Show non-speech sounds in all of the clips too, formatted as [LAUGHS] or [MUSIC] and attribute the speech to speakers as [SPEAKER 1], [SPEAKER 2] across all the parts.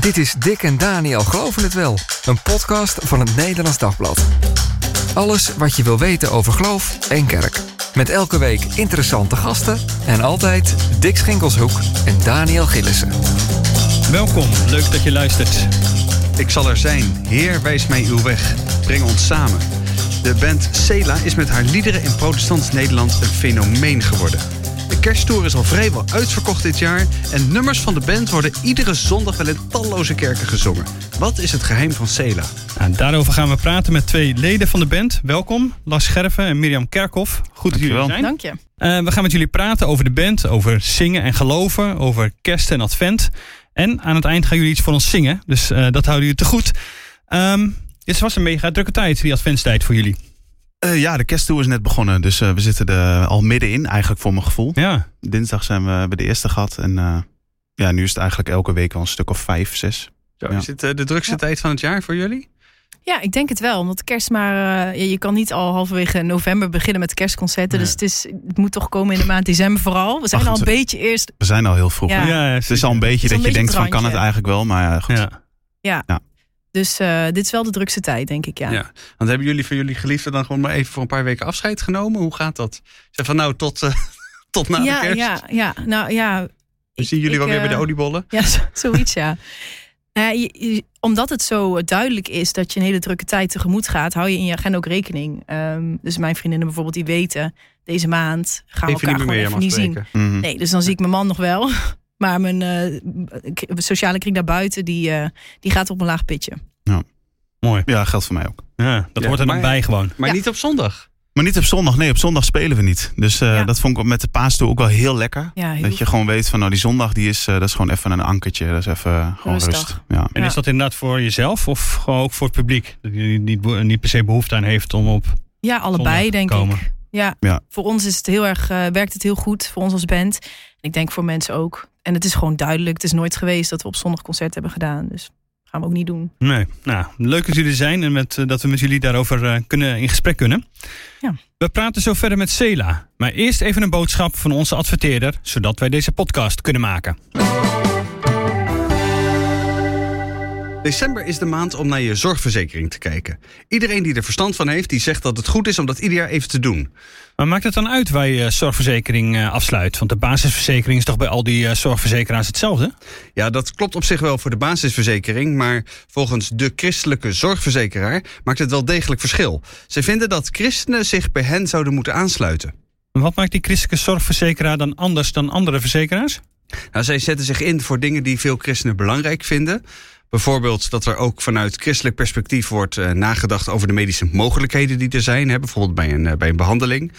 [SPEAKER 1] Dit is Dick en Daniel Geloven het Wel, een podcast van het Nederlands Dagblad. Alles wat je wil weten over geloof en kerk. Met elke week interessante gasten en altijd Dick Schinkelshoek en Daniel Gillissen.
[SPEAKER 2] Welkom, leuk dat je luistert.
[SPEAKER 3] Ik zal er zijn. Heer, wijs mij uw weg. Breng ons samen. De band Sela is met haar liederen in protestants Nederland een fenomeen geworden. De kersttour is al vrijwel uitverkocht dit jaar en nummers van de band worden iedere zondag wel in talloze kerken gezongen. Wat is het geheim van Sela?
[SPEAKER 2] Nou, daarover gaan we praten met twee leden van de band. Welkom, Lars Scherven en Mirjam Kerkhoff. Goed dat jullie er zijn.
[SPEAKER 4] Dank je.
[SPEAKER 2] Eh, we gaan met jullie praten over de band, over zingen en geloven, over kerst en advent. En aan het eind gaan jullie iets voor ons zingen, dus eh, dat houden jullie te goed. Ehm dit was een mega drukke tijd, die adventstijd voor jullie.
[SPEAKER 3] Eh, ja, de kersttour is net begonnen, dus eh, we zitten er al middenin eigenlijk voor mijn gevoel.
[SPEAKER 2] Ja,
[SPEAKER 3] Dinsdag zijn we bij de eerste gehad en eh, ja, nu is het eigenlijk elke week wel een stuk of vijf, zes.
[SPEAKER 5] Zo,
[SPEAKER 3] Ja.
[SPEAKER 5] Is dit eh, de drukste
[SPEAKER 4] Ja.
[SPEAKER 5] tijd van het jaar voor jullie?
[SPEAKER 4] Ja, ik denk het wel. Omdat kerst maar... eh, ja, je kan niet al halverwege november beginnen met kerstconcerten.
[SPEAKER 2] Nee.
[SPEAKER 4] Dus het, is, het moet toch komen in de maand december vooral. We zijn al een
[SPEAKER 3] 28.
[SPEAKER 4] beetje eerst...
[SPEAKER 3] We zijn al heel vroeg.
[SPEAKER 4] Ja.
[SPEAKER 2] ja,
[SPEAKER 3] Het is al een beetje
[SPEAKER 4] Het
[SPEAKER 3] dat
[SPEAKER 4] een
[SPEAKER 3] je
[SPEAKER 4] beetje
[SPEAKER 3] denkt van
[SPEAKER 4] het
[SPEAKER 3] kan het eigenlijk wel, maar ja, goed.
[SPEAKER 2] Ja.
[SPEAKER 4] Dus eh, dit is wel de drukste tijd, denk ik, ja.
[SPEAKER 5] Ja. Want hebben jullie van jullie geliefden dan gewoon maar even voor een paar weken afscheid genomen? Hoe gaat dat? Zeg van nou, tot, eh, [LAUGHS] tot na
[SPEAKER 4] ja,
[SPEAKER 5] de kerst.
[SPEAKER 4] ja, ja. Nou ja...
[SPEAKER 5] We zien jullie
[SPEAKER 4] ik,
[SPEAKER 5] wel weer bij de
[SPEAKER 4] eh,
[SPEAKER 5] oliebollen.
[SPEAKER 4] Ja, zo- zoiets, ja. [LAUGHS] Nou ja, je- je- omdat het zo duidelijk is dat je een hele drukke tijd tegemoet gaat, hou je in je agenda ook rekening. Ehm, dus mijn vriendinnen bijvoorbeeld, die weten, deze maand gaan we elkaar
[SPEAKER 5] niet
[SPEAKER 4] gewoon even niet zien.
[SPEAKER 3] Mhm.
[SPEAKER 4] Nee, dus dan zie ik mijn man nog wel. Maar mijn eh, sociale kring daarbuiten, die, eh, die gaat op een laag pitje.
[SPEAKER 2] Mooi.
[SPEAKER 3] Ja, geldt voor mij ook.
[SPEAKER 2] Ja, dat
[SPEAKER 5] Ja,
[SPEAKER 2] hoort er dan bij gewoon.
[SPEAKER 5] Maar
[SPEAKER 4] Ja.
[SPEAKER 5] niet op zondag.
[SPEAKER 3] Maar niet op zondag. Nee, op zondag spelen we niet. Dus eh,
[SPEAKER 4] Ja.
[SPEAKER 3] dat vond ik met de paastour ook wel heel lekker.
[SPEAKER 4] Ja, heel
[SPEAKER 3] Dat je gewoon weet van nou die zondag die is, eh, dat is gewoon even een ankertje. Dat is even gewoon
[SPEAKER 4] Rustig.
[SPEAKER 3] rust. Ja.
[SPEAKER 2] En
[SPEAKER 4] Ja.
[SPEAKER 2] is dat inderdaad voor jezelf of gewoon ook voor het publiek? Dat jullie niet, niet per se behoefte aan heeft om op...
[SPEAKER 4] Ja, allebei denk
[SPEAKER 2] komen.
[SPEAKER 4] ik. Ja.
[SPEAKER 3] Ja.
[SPEAKER 4] voor ons is het heel erg, eh, werkt het heel goed, voor ons als band. En ik denk voor mensen ook. En het is gewoon duidelijk, het is nooit geweest dat we op zondag concert hebben gedaan. Dus gaan we ook niet doen.
[SPEAKER 2] Nee, nou, leuk dat jullie er zijn en met, eh, dat we met jullie daarover eh, kunnen, in gesprek kunnen.
[SPEAKER 4] Ja.
[SPEAKER 2] We praten zo verder met Sela. Maar eerst even een boodschap van onze adverteerder, zodat wij deze podcast kunnen maken.
[SPEAKER 5] December is de maand om naar je zorgverzekering te kijken. Iedereen die er verstand van heeft, die zegt dat het goed is om dat ieder jaar even te doen.
[SPEAKER 2] Maar maakt het dan uit waar je zorgverzekering eh, afsluit? Want de basisverzekering is toch bij al die eh, zorgverzekeraars hetzelfde?
[SPEAKER 5] Ja, dat klopt op zich wel voor de basisverzekering, maar volgens de christelijke zorgverzekeraar maakt het wel degelijk verschil. Ze vinden dat christenen zich bij hen zouden moeten aansluiten.
[SPEAKER 2] En Wat maakt die christelijke zorgverzekeraar dan anders dan andere verzekeraars?
[SPEAKER 5] Nou, zij zetten zich in voor dingen die veel christenen belangrijk vinden. Bijvoorbeeld dat er ook vanuit christelijk perspectief wordt eh, nagedacht over de medische mogelijkheden die er zijn. Bijvoorbeeld bij een, eh, bij een behandeling.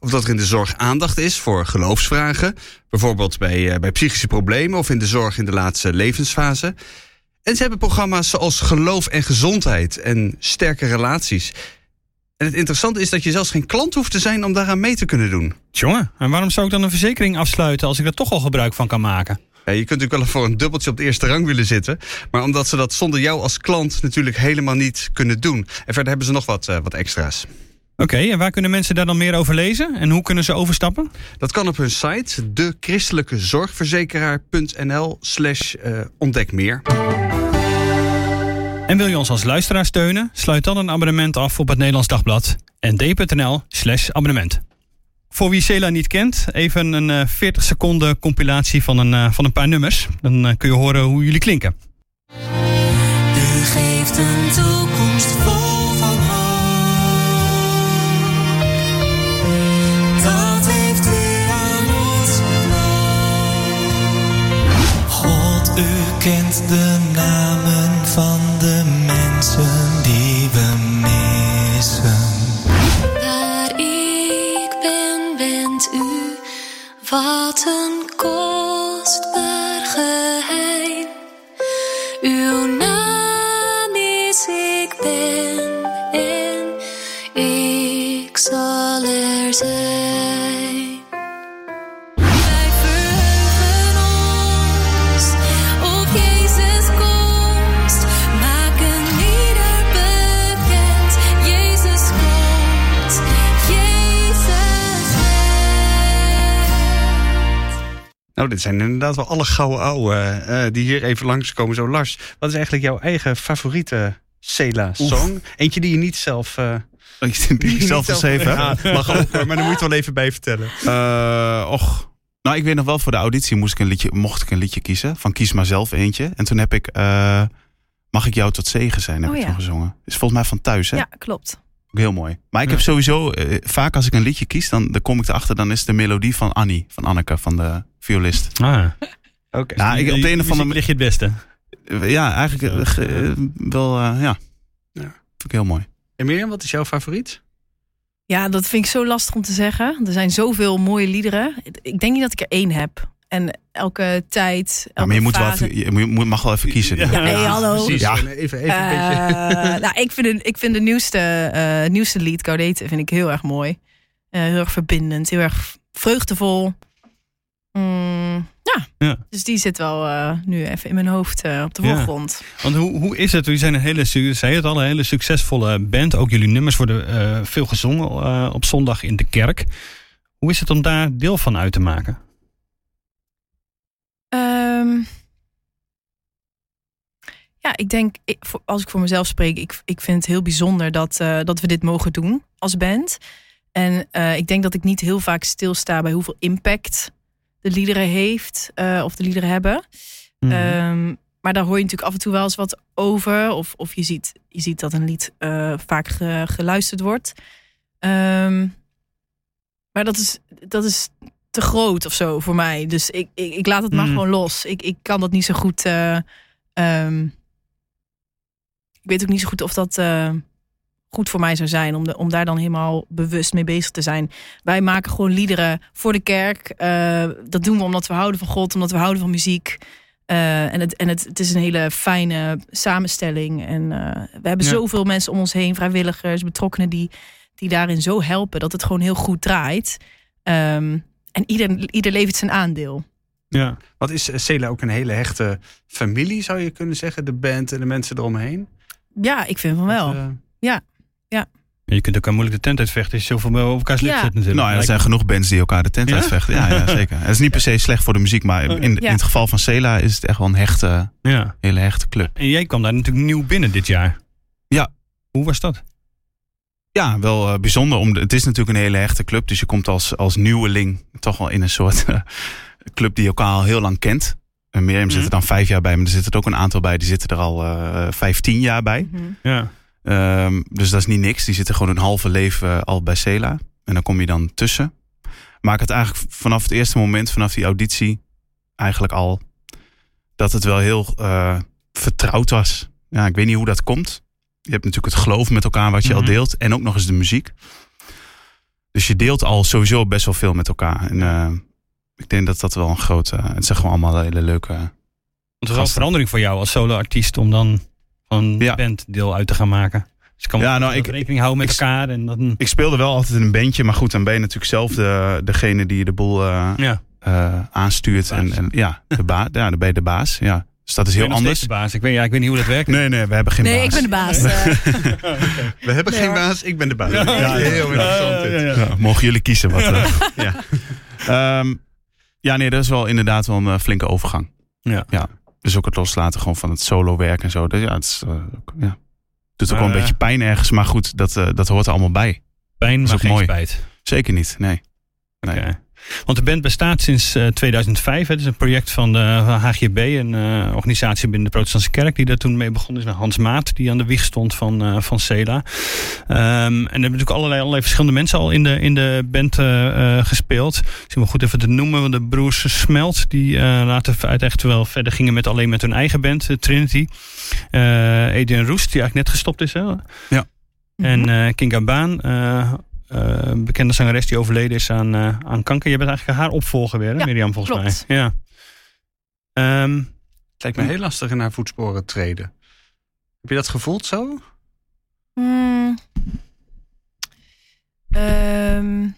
[SPEAKER 5] Of dat er in de zorg aandacht is voor geloofsvragen. Bijvoorbeeld bij, eh, bij psychische problemen of in de zorg in de laatste levensfase. En ze hebben programma's zoals geloof en gezondheid en sterke relaties. En het interessante is dat je zelfs geen klant hoeft te zijn om daaraan mee te kunnen doen.
[SPEAKER 2] Jongen, en waarom zou ik dan een verzekering afsluiten als ik er toch al gebruik van kan maken?
[SPEAKER 5] Ja, je kunt natuurlijk wel voor een dubbeltje op de eerste rang willen zitten. Maar omdat ze dat zonder jou als klant natuurlijk helemaal niet kunnen doen. En verder hebben ze nog wat, eh, wat extra's.
[SPEAKER 2] Oké, en waar kunnen mensen daar dan meer over lezen? En hoe kunnen ze overstappen?
[SPEAKER 5] Dat kan op hun site, dechristelijkezorgverzekeraar.nl slash eh, ontdek meer.
[SPEAKER 2] En wil je ons als luisteraar steunen? Sluit dan een abonnement af op het Nederlands Dagblad. nd.nl slash abonnement. Voor wie Sela niet kent, even een eh, 40 seconden compilatie van een, eh, van een paar nummers. Dan eh, kun je horen hoe jullie klinken.
[SPEAKER 6] U geeft een toekomst vol van hoop. Dat heeft u aan ons. God, u kent de namen
[SPEAKER 7] Wat een kostbaar
[SPEAKER 5] Nou, dit zijn inderdaad wel alle gouden ouwe eh, die hier even langskomen. Zo Lars, wat is eigenlijk jouw eigen favoriete Cela-song? Eentje die je niet zelf... eh, [LAUGHS]
[SPEAKER 8] Die ik zelf geschreven heb. [LAUGHS]
[SPEAKER 5] Ja, mag ook maar dan moet je het wel even bij vertellen.
[SPEAKER 8] Eh, och. Nou, ik weet nog wel, voor de auditie moest ik een liedje, mocht ik een liedje kiezen. Van kies maar zelf eentje. En toen heb ik eh, Mag ik jou tot zegen zijn, heb
[SPEAKER 4] Oh,
[SPEAKER 8] ik
[SPEAKER 4] ja.
[SPEAKER 8] toen gezongen. Is volgens mij van thuis, hè?
[SPEAKER 4] Ja, klopt.
[SPEAKER 8] Ook heel mooi. Maar ik heb sowieso, eh, vaak als ik een liedje kies, dan, dan kom ik erachter, dan is de melodie van Annie, van Anneke, van de violist.
[SPEAKER 2] Ah,
[SPEAKER 5] Oké.
[SPEAKER 8] Nou, ik, op de een of andere manier,
[SPEAKER 2] lig je het beste.
[SPEAKER 8] ja, eigenlijk eh, ge- eh, wel, eh, ja.
[SPEAKER 5] Ja.
[SPEAKER 8] Vind ik heel mooi.
[SPEAKER 5] En Mirjam, wat is jouw favoriet?
[SPEAKER 4] Ja, dat vind ik zo lastig om te zeggen. Er zijn zoveel mooie liederen. Ik denk niet dat ik er één heb. En elke tijd, elke
[SPEAKER 8] Ja, maar je, moet wel even, je moet- mag wel even kiezen.
[SPEAKER 2] Ja.
[SPEAKER 4] Ja, hey, hallo.
[SPEAKER 5] Precies.
[SPEAKER 8] Ja.
[SPEAKER 5] Even, even een beetje.
[SPEAKER 4] Eh, [LAUGHS] nou, ik vind, de, ik vind de nieuwste, eh, nieuwste lied, Gaudete, vind ik heel erg mooi. Eh, heel erg verbindend, heel erg vreugdevol. Mm, ja.
[SPEAKER 2] Ja.
[SPEAKER 4] dus die zit wel eh, nu even in mijn hoofd eh, op de
[SPEAKER 2] Ja.
[SPEAKER 4] voorgrond.
[SPEAKER 2] Want hoe, hoe is het? Jullie zijn een hele, zei het al, een hele succesvolle band. Ook jullie nummers worden eh, veel gezongen eh, op zondag in de kerk. Hoe is het om daar deel van uit te maken?
[SPEAKER 4] Ja, ik denk, als ik voor mezelf spreek, ik, ik vind het heel bijzonder dat, eh, dat we dit mogen doen als band. En eh, ik denk dat ik niet heel vaak stilsta bij hoeveel impact de liederen heeft eh, of de liederen hebben.
[SPEAKER 2] Mhm.
[SPEAKER 4] Ehm, maar daar hoor je natuurlijk af en toe wel eens wat over. Of, of je, ziet, je ziet dat een lied vaak ge- geluisterd wordt. Ehm, maar dat is, dat is te groot of zo voor mij. Dus ik, ik, ik laat het maar
[SPEAKER 2] Mhm.
[SPEAKER 4] gewoon los. Ik, ik kan dat niet zo goed. eh, ehm, weet ook niet zo goed of dat eh, goed voor mij zou zijn. Om, de, om daar dan helemaal bewust mee bezig te zijn. Wij maken gewoon liederen voor de kerk. Eh, dat doen we omdat we houden van God, omdat we houden van muziek. Eh, en het, en het, het is een hele fijne samenstelling. En we hebben
[SPEAKER 2] Ja.
[SPEAKER 4] zoveel mensen om ons heen, vrijwilligers, betrokkenen die, die daarin zo helpen dat het gewoon heel goed draait. Ehm, en ieder, ieder levert zijn aandeel.
[SPEAKER 2] ja.
[SPEAKER 5] Wat is Cela ook een hele hechte familie, zou je kunnen zeggen? De band en de mensen eromheen?
[SPEAKER 4] Ja, ik vind van wel.
[SPEAKER 5] Eh,
[SPEAKER 2] Je kunt ook moeilijk de tent uitvechten als je zoveel bij elkaars lip
[SPEAKER 4] Ja.
[SPEAKER 2] zit natuurlijk.
[SPEAKER 8] Nou ja, er zijn genoeg bands die elkaar de tent
[SPEAKER 2] Ja?
[SPEAKER 8] uitvechten. Ja, ja, zeker. Het is niet per se slecht voor de muziek, maar in, in
[SPEAKER 4] Ja.
[SPEAKER 8] het geval van Cela is het echt wel een hechte,
[SPEAKER 2] Ja.
[SPEAKER 8] hele hechte club.
[SPEAKER 2] En jij kwam daar natuurlijk nieuw binnen dit jaar.
[SPEAKER 8] Ja.
[SPEAKER 2] Hoe was dat?
[SPEAKER 8] Ja, wel eh, bijzonder. Om de- het is natuurlijk een hele hechte club, dus je komt als, als nieuweling toch wel in een soort eh, [LAUGHS] club die elkaar al heel lang kent. En Mirjam zit er dan vijf jaar bij, maar er zitten er ook een aantal bij die zitten er al eh vijftien jaar bij.
[SPEAKER 4] Mhm.
[SPEAKER 2] Ja.
[SPEAKER 8] Ehm, dus dat is niet niks. Die zitten gewoon hun halve leven al bij Cela. En dan kom je dan tussen. Maar ik had eigenlijk vanaf het eerste moment, vanaf die auditie, eigenlijk al dat het wel heel eh, vertrouwd was. Ja, ik weet niet hoe dat komt. Je hebt natuurlijk het geloof met elkaar wat je
[SPEAKER 2] Mhm.
[SPEAKER 8] al deelt. En ook nog eens de muziek. Dus je deelt al sowieso best wel veel met elkaar. En eh, ik denk dat dat wel een grote... het zijn gewoon allemaal hele leuke...
[SPEAKER 2] Want het is wel een verandering voor jou als solo-artiest om dan van
[SPEAKER 8] Ja.
[SPEAKER 2] band deel uit te gaan maken. Dus je kan
[SPEAKER 8] Ja,
[SPEAKER 2] wel
[SPEAKER 8] nou, ik-
[SPEAKER 2] rekening houden met
[SPEAKER 8] ik-
[SPEAKER 2] elkaar. En dan,
[SPEAKER 8] Ik speelde wel altijd in een bandje. Maar goed, dan ben je natuurlijk zelf de, degene die de boel... eh,
[SPEAKER 2] ja,
[SPEAKER 8] eh, aanstuurt. En, en ja, de baas. [LAUGHS] Ja, dan ben je de baas. Ja. Dus dat is heel anders.
[SPEAKER 2] de baas. Ik weet, ja, ik weet niet hoe dat werkt.
[SPEAKER 8] Nee, nee, we hebben geen
[SPEAKER 4] Nee,
[SPEAKER 8] baas.
[SPEAKER 4] ik ben de baas. eh. [LAUGHS] [LAUGHS]
[SPEAKER 5] we hebben
[SPEAKER 4] Nee,
[SPEAKER 5] geen
[SPEAKER 4] hoor.
[SPEAKER 5] baas, ik ben de baas.
[SPEAKER 2] Ja,
[SPEAKER 5] Ja, heel interessant
[SPEAKER 8] mogen jullie kiezen wat.
[SPEAKER 5] Ja.
[SPEAKER 8] Ehm, ja, nee, dat is wel inderdaad wel een eh, flinke overgang.
[SPEAKER 2] Ja.
[SPEAKER 8] ja. Dus ook het loslaten gewoon van het solo werk en zo. Dus ja, het is, eh, ja. doet ook wel een beetje pijn ergens. Maar goed, dat, eh, dat hoort er allemaal bij.
[SPEAKER 2] Pijn, maar geen
[SPEAKER 8] mooi.
[SPEAKER 2] spijt.
[SPEAKER 8] Zeker niet, nee. Nee.
[SPEAKER 2] Want de band bestaat sinds eh, 2005. hè. Het is een project van de HGB, een eh, organisatie binnen de Protestantse Kerk, die daar toen mee begonnen is. Met Hans Maat, die aan de wieg stond van, eh van Cela. Ehm, en er hebben natuurlijk allerlei, allerlei verschillende mensen al in de, in de band eh, eh, gespeeld. Is wel goed even te noemen, want de broers Smelt, die eh, later uiteindelijk wel verder gingen met alleen met hun eigen band, eh, Trinity. Eh Adrian Roest, die eigenlijk net gestopt is. Hè? En eh Kinga Baan, eh, eh, een bekende zangeres die overleden is aan, eh, aan kanker. Je bent eigenlijk haar opvolger weer, hè,
[SPEAKER 4] Ja,
[SPEAKER 2] Mirjam, volgens
[SPEAKER 4] klopt.
[SPEAKER 2] mij. Ja. Ehm,
[SPEAKER 5] Het lijkt me heel lastig in haar voetsporen treden. Heb je dat gevoeld zo?
[SPEAKER 4] Hmm. Ehm.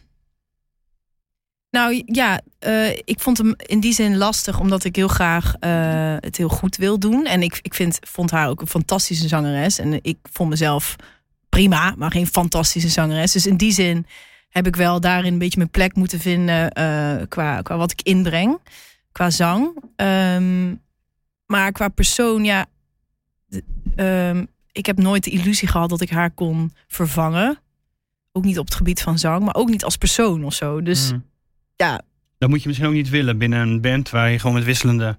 [SPEAKER 4] nou ja, eh, ik vond hem in die zin lastig, omdat ik heel graag eh, het heel goed wil doen. En ik, ik vind, vond haar ook een fantastische zangeres. En ik vond mezelf prima, maar geen fantastische zangeres. Dus in die zin heb ik wel daarin een beetje mijn plek moeten vinden eh, qua, qua wat ik inbreng. qua zang. Ehm, maar qua persoon, ja. ehm, ik heb nooit de illusie gehad dat ik haar kon vervangen. Ook niet op het gebied van zang, maar ook niet als persoon of zo. Dus
[SPEAKER 2] Mm.
[SPEAKER 4] ja,
[SPEAKER 2] Dat moet je misschien ook niet willen binnen een band waar je gewoon met wisselende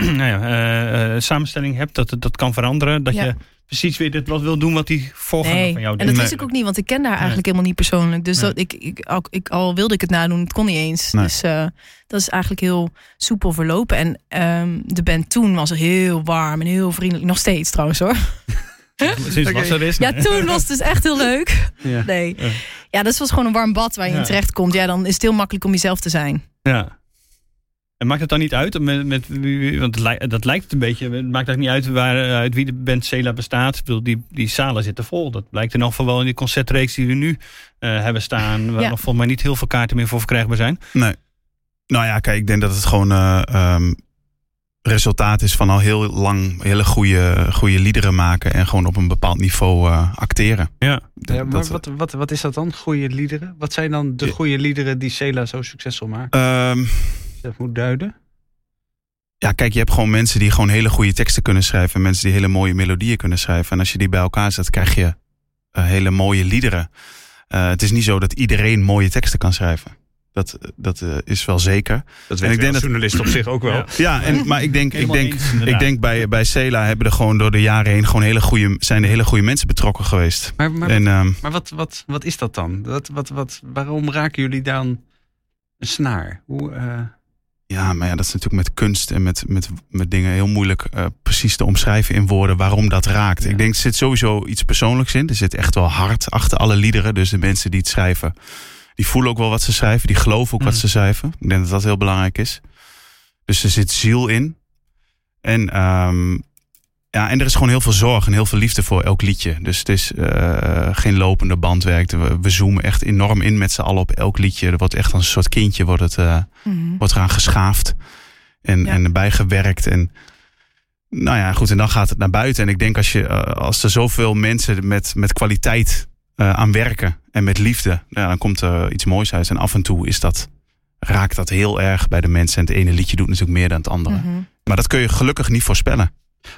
[SPEAKER 2] [CLEARS THROAT] nou ja, eh, eh, samenstelling hebt. Dat het- dat kan veranderen. Dat
[SPEAKER 4] Ja.
[SPEAKER 2] je precies weer dit wat wil doen wat die voorganger
[SPEAKER 4] nee.
[SPEAKER 2] van jou
[SPEAKER 4] En
[SPEAKER 2] deed.
[SPEAKER 4] dat
[SPEAKER 8] Nee.
[SPEAKER 4] wist ik ook niet, want ik ken haar eigenlijk helemaal niet persoonlijk. Dus
[SPEAKER 2] Nee.
[SPEAKER 4] dat, ik, ik, al, ik, al wilde ik het nadoen, het kon niet eens. Dus eh, dat is eigenlijk heel soepel verlopen. En ehm, de band toen was heel warm en heel vriendelijk. Nog steeds trouwens hoor.
[SPEAKER 2] Was er is.
[SPEAKER 4] Ja, toen was het dus echt heel leuk. [LAUGHS]
[SPEAKER 5] Ja.
[SPEAKER 4] Nee.
[SPEAKER 2] Ja.
[SPEAKER 4] Ja, dat was gewoon een warm bad waar je
[SPEAKER 2] Ja.
[SPEAKER 4] in terecht komt. Ja, dan is het heel makkelijk om jezelf te zijn.
[SPEAKER 2] Ja. En maakt het dan niet uit? Met, met, wie- want dat lijkt het een beetje. Het maakt eigenlijk niet uit waar, eh, uit wie de band Cela bestaat. Ik bedoel, die, die zalen zitten vol. Dat blijkt in elk geval wel in die concertreeks die we nu eh, hebben staan. Waar
[SPEAKER 4] Ja.
[SPEAKER 2] nog volgens mij niet heel veel kaarten meer voor verkrijgbaar zijn.
[SPEAKER 8] Nee. Nou ja, kijk, ik denk dat het gewoon eh, ehm, resultaat is van al heel lang hele goede, goede liederen maken en gewoon op een bepaald niveau eh, acteren.
[SPEAKER 2] Ja.
[SPEAKER 8] Dat-
[SPEAKER 5] Ja, maar
[SPEAKER 8] dat-
[SPEAKER 5] wat, wat, wat is dat dan? Goede liederen? Wat zijn dan de goede liederen die Cela zo succesvol maken?
[SPEAKER 8] Ehm,
[SPEAKER 5] dat moet duiden.
[SPEAKER 8] ja, kijk, je hebt gewoon mensen die gewoon hele goede teksten kunnen schrijven. En mensen die hele mooie melodieën kunnen schrijven. En als je die bij elkaar zet, krijg je eh, hele mooie liederen. Eh, het is niet zo dat iedereen mooie teksten kan schrijven. Dat, dat eh, is wel zeker.
[SPEAKER 5] Dat
[SPEAKER 8] En ik denk dat-
[SPEAKER 5] journalist op zich ook wel.
[SPEAKER 2] Ja.
[SPEAKER 8] Ja, en, maar ik denk, ik denk,
[SPEAKER 2] eens,
[SPEAKER 8] ik denk bij, bij Cela hebben er gewoon door de jaren heen gewoon hele goede, zijn er hele goede mensen betrokken geweest.
[SPEAKER 5] Maar, maar,
[SPEAKER 8] En ehm,
[SPEAKER 5] maar wat, wat, wat is dat dan? Wat, wat, wat, waarom raken jullie dan een snaar? Hoe, eh,
[SPEAKER 8] ja, maar ja, dat is natuurlijk met kunst en met, met, met dingen heel moeilijk eh, precies te omschrijven in woorden waarom dat raakt.
[SPEAKER 5] Ja.
[SPEAKER 8] Ik denk, er zit sowieso iets persoonlijks in. Er zit echt wel hart achter alle liederen. Dus de mensen die het schrijven, die voelen ook wel wat ze schrijven. Die geloven ook wat
[SPEAKER 2] Mm.
[SPEAKER 8] ze schrijven. Ik denk dat dat heel belangrijk is. Dus er zit ziel in. En, ehm, ja, en er is gewoon heel veel zorg en heel veel liefde voor elk liedje. Dus het is eh, geen lopende bandwerk. We, we zoomen echt enorm in met z'n allen op elk liedje. Er wordt echt als een soort kindje wordt het, eh, wordt eraan geschaafd en,
[SPEAKER 4] Ja.
[SPEAKER 8] en bijgewerkt. En nou ja, goed, en dan gaat het naar buiten. En ik denk als, je, eh, als er zoveel mensen met, met kwaliteit aan werken en met liefde, ja, dan komt er iets moois uit. En af en toe is dat, raakt dat heel erg bij de mensen. En het ene liedje doet natuurlijk meer dan het andere.
[SPEAKER 4] Mhm.
[SPEAKER 8] Maar dat kun je gelukkig niet voorspellen.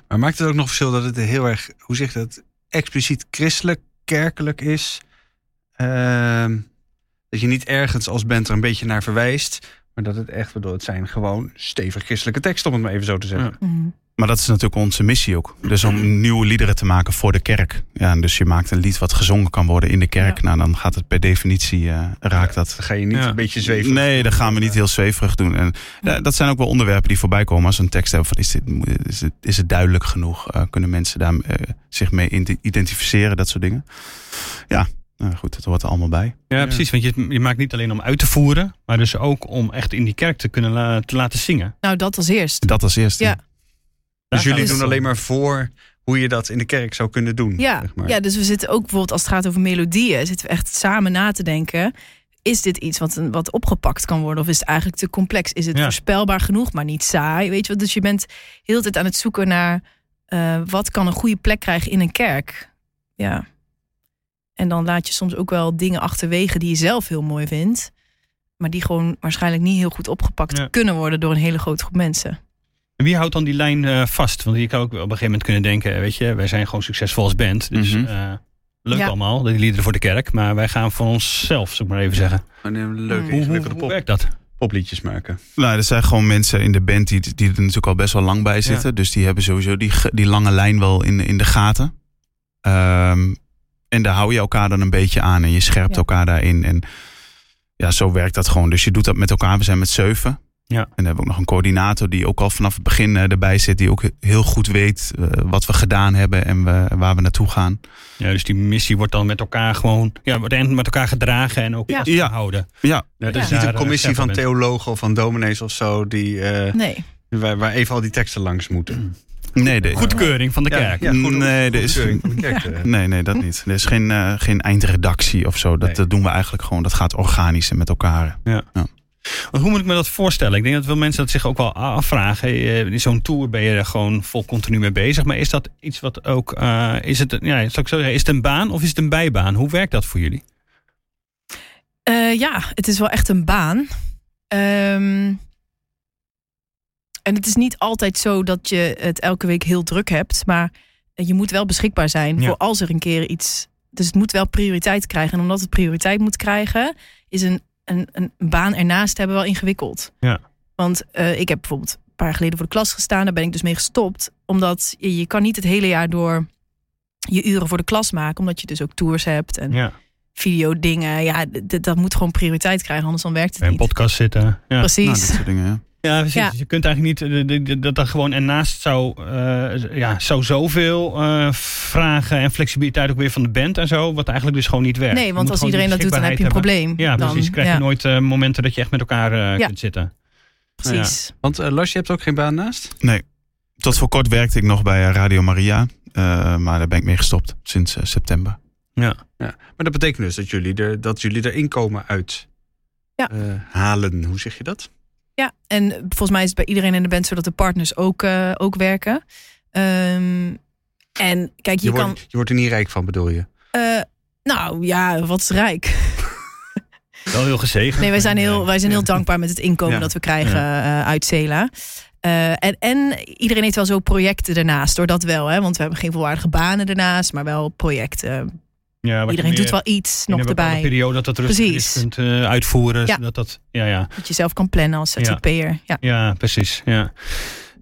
[SPEAKER 5] Maar maakt het ook nog verschil dat het heel erg, hoe zeg je dat, expliciet christelijk, kerkelijk is? Ehm, dat je niet ergens als band er een beetje naar verwijst, maar dat het echt, waardoor het zijn gewoon stevig christelijke teksten, om het maar even zo te zeggen.
[SPEAKER 2] Ja.
[SPEAKER 4] Mhm.
[SPEAKER 8] Maar dat is natuurlijk onze missie ook. Dus om nieuwe liederen te maken voor de kerk. Ja, dus je maakt een lied wat gezongen kan worden in de kerk.
[SPEAKER 4] Ja.
[SPEAKER 8] Nou, dan gaat het per definitie, eh, raakt dat.
[SPEAKER 5] Dan ga je niet
[SPEAKER 2] Ja.
[SPEAKER 5] een beetje zweven.
[SPEAKER 8] Nee, dat gaan we niet heel zweverig doen. En ja, dat zijn ook wel onderwerpen die voorbij komen als we een tekst hebben. Van, is, dit, is, het, is het duidelijk genoeg? Eh, kunnen mensen daar eh, zich mee identificeren? Dat soort dingen. Ja, nou goed, het hoort er allemaal bij.
[SPEAKER 2] Ja, precies. Want je, je maakt niet alleen om uit te voeren, maar dus ook om echt in die kerk te kunnen la- te laten zingen.
[SPEAKER 4] Nou, dat als eerst.
[SPEAKER 8] Dat als eerste.
[SPEAKER 4] Ja.
[SPEAKER 5] Dus jullie doen alleen maar voor hoe je dat in de kerk zou kunnen doen.
[SPEAKER 4] Ja,
[SPEAKER 5] zeg maar.
[SPEAKER 4] ja, dus we zitten ook bijvoorbeeld als het gaat over melodieën, zitten we echt samen na te denken. Is dit iets wat, wat opgepakt kan worden? Of is het eigenlijk te complex? Is het
[SPEAKER 2] Ja.
[SPEAKER 4] voorspelbaar genoeg, maar niet saai? Weet je wat? Dus je bent heel de tijd aan het zoeken naar eh, wat kan een goede plek krijgen in een kerk. Ja. En dan laat je soms ook wel dingen achterwege die je zelf heel mooi vindt. Maar die gewoon waarschijnlijk niet heel goed opgepakt
[SPEAKER 2] Ja.
[SPEAKER 4] kunnen worden door een hele grote groep mensen.
[SPEAKER 2] En wie houdt dan die lijn eh, vast? Want je kan ook op een gegeven moment kunnen denken, weet je, wij zijn gewoon succesvol als band. Dus
[SPEAKER 8] Mhm.
[SPEAKER 2] eh, leuk
[SPEAKER 4] Ja.
[SPEAKER 2] allemaal, die liederen voor de kerk. Maar wij gaan voor onszelf, zou ik maar even zeggen.
[SPEAKER 5] Een leuke,
[SPEAKER 4] Mm.
[SPEAKER 2] Hoe, werkt dat?
[SPEAKER 5] popliedjes maken.
[SPEAKER 8] Nou, er zijn gewoon mensen in de band die, die er natuurlijk al best wel lang bij zitten. Dus die hebben sowieso die, die lange lijn wel in, in de gaten. Ehm, en daar hou je elkaar dan een beetje aan en je scherpt
[SPEAKER 4] Ja.
[SPEAKER 8] elkaar daarin. En ja, zo werkt dat gewoon. Dus je doet dat met elkaar. We zijn met zeven.
[SPEAKER 2] Ja.
[SPEAKER 8] En dan hebben we ook nog een coördinator die ook al vanaf het begin eh, erbij zit. Die ook heel goed weet eh, wat we gedaan hebben en we, waar we naartoe gaan.
[SPEAKER 2] Ja, dus die missie wordt dan met elkaar gewoon, ja, wordt met elkaar gedragen en ook
[SPEAKER 4] Ja.
[SPEAKER 2] vastgehouden.
[SPEAKER 8] Ja,
[SPEAKER 5] Ja, het is
[SPEAKER 2] Ja.
[SPEAKER 5] niet een
[SPEAKER 2] eh,
[SPEAKER 5] commissie van theologen of van dominees of zo, die, eh,
[SPEAKER 4] Nee.
[SPEAKER 5] waar, waar even al die teksten langs moeten.
[SPEAKER 8] nee, de,
[SPEAKER 2] Goedkeuring van de kerk.
[SPEAKER 5] Ja, goed,
[SPEAKER 8] Nee, er is-
[SPEAKER 5] goedkeuring van de kerk,
[SPEAKER 8] nee, nee, dat niet. Er is geen, eh, geen eindredactie of zo. Dat,
[SPEAKER 5] Nee.
[SPEAKER 8] dat doen we eigenlijk gewoon. Dat gaat organisch en met elkaar.
[SPEAKER 2] Want hoe moet ik me dat voorstellen? Ik denk dat veel mensen dat zich ook wel afvragen. Eh, In zo'n tour ben je er gewoon vol continu mee bezig. Maar is dat iets wat ook. eh, is, het, ja, zal ik zo zeggen, is het een baan of is het een bijbaan? Hoe werkt dat voor jullie?
[SPEAKER 4] Eh, ja, het is wel echt een baan. Ehm, en het is niet altijd zo dat je het elke week heel druk hebt. Maar je moet wel beschikbaar zijn
[SPEAKER 2] Ja.
[SPEAKER 4] voor als er een keer iets. Dus het moet wel prioriteit krijgen. En omdat het prioriteit moet krijgen, is een, een, een baan ernaast hebben wel ingewikkeld.
[SPEAKER 2] Ja.
[SPEAKER 4] Want eh, ik heb bijvoorbeeld een paar jaar geleden voor de klas gestaan. Daar ben ik dus mee gestopt. Omdat je, je kan niet het hele jaar door je uren voor de klas maken. Omdat je dus ook tours hebt en
[SPEAKER 2] Ja.
[SPEAKER 4] videodingen. Ja, d- d- dat moet gewoon prioriteit krijgen. Anders dan werkt het
[SPEAKER 2] een
[SPEAKER 4] niet.
[SPEAKER 2] podcast zitten. Ja.
[SPEAKER 8] Nou,
[SPEAKER 4] Precies.
[SPEAKER 8] dit soort dingen, ja.
[SPEAKER 2] Ja, precies.
[SPEAKER 4] Ja.
[SPEAKER 2] Je kunt eigenlijk niet eh, dat er gewoon ernaast zou, eh, ja, zou zoveel eh, vragen en flexibiliteit ook weer van de band en zo, wat eigenlijk dus gewoon niet werkt.
[SPEAKER 4] nee, want als iedereen dat doet, dan heb je een probleem.
[SPEAKER 2] hebben. Ja,
[SPEAKER 4] dan,
[SPEAKER 2] precies. Krijg
[SPEAKER 4] ja,
[SPEAKER 2] je nooit eh, momenten dat je echt met elkaar eh,
[SPEAKER 4] Ja.
[SPEAKER 2] kunt zitten.
[SPEAKER 4] precies.
[SPEAKER 5] Want Lars, je hebt ook geen baan naast?
[SPEAKER 8] Nee. Tot voor kort werkte ik nog bij Radio Maria. eh, maar daar ben ik mee gestopt sinds september.
[SPEAKER 2] Ja.
[SPEAKER 5] Ja. Maar dat betekent dus dat jullie er, dat jullie er inkomen uit
[SPEAKER 4] Ja.
[SPEAKER 5] eh, halen. Hoe zeg je dat?
[SPEAKER 4] Ja, en volgens mij is het bij iedereen in de band zo dat de partners ook, eh, ook werken. Ehm, en kijk, je,
[SPEAKER 5] Je,
[SPEAKER 4] kan.
[SPEAKER 5] wordt, je wordt er niet rijk van, bedoel je?
[SPEAKER 4] eh, nou ja, wat is rijk? [LAUGHS]
[SPEAKER 2] Wel heel gezegend.
[SPEAKER 4] Nee, wij zijn heel, wij zijn heel dankbaar met het inkomen
[SPEAKER 8] Ja.
[SPEAKER 4] dat we krijgen eh, uit Cela. Eh, en, en iedereen heeft wel zo projecten ernaast, door dat wel. Hè? Want we hebben geen volwaardige banen ernaast, maar wel projecten.
[SPEAKER 2] Ja,
[SPEAKER 4] iedereen doet wel iets
[SPEAKER 2] in
[SPEAKER 4] nog
[SPEAKER 2] een bepaalde
[SPEAKER 4] erbij.
[SPEAKER 2] periode dat dat rustig
[SPEAKER 4] Precies.
[SPEAKER 2] is kunt eh, uitvoeren.
[SPEAKER 4] Ja.
[SPEAKER 2] Zodat dat, ja, ja.
[SPEAKER 4] Dat je zelf kan plannen als. ZZP'er. Ja.
[SPEAKER 2] Ja, precies. Ja.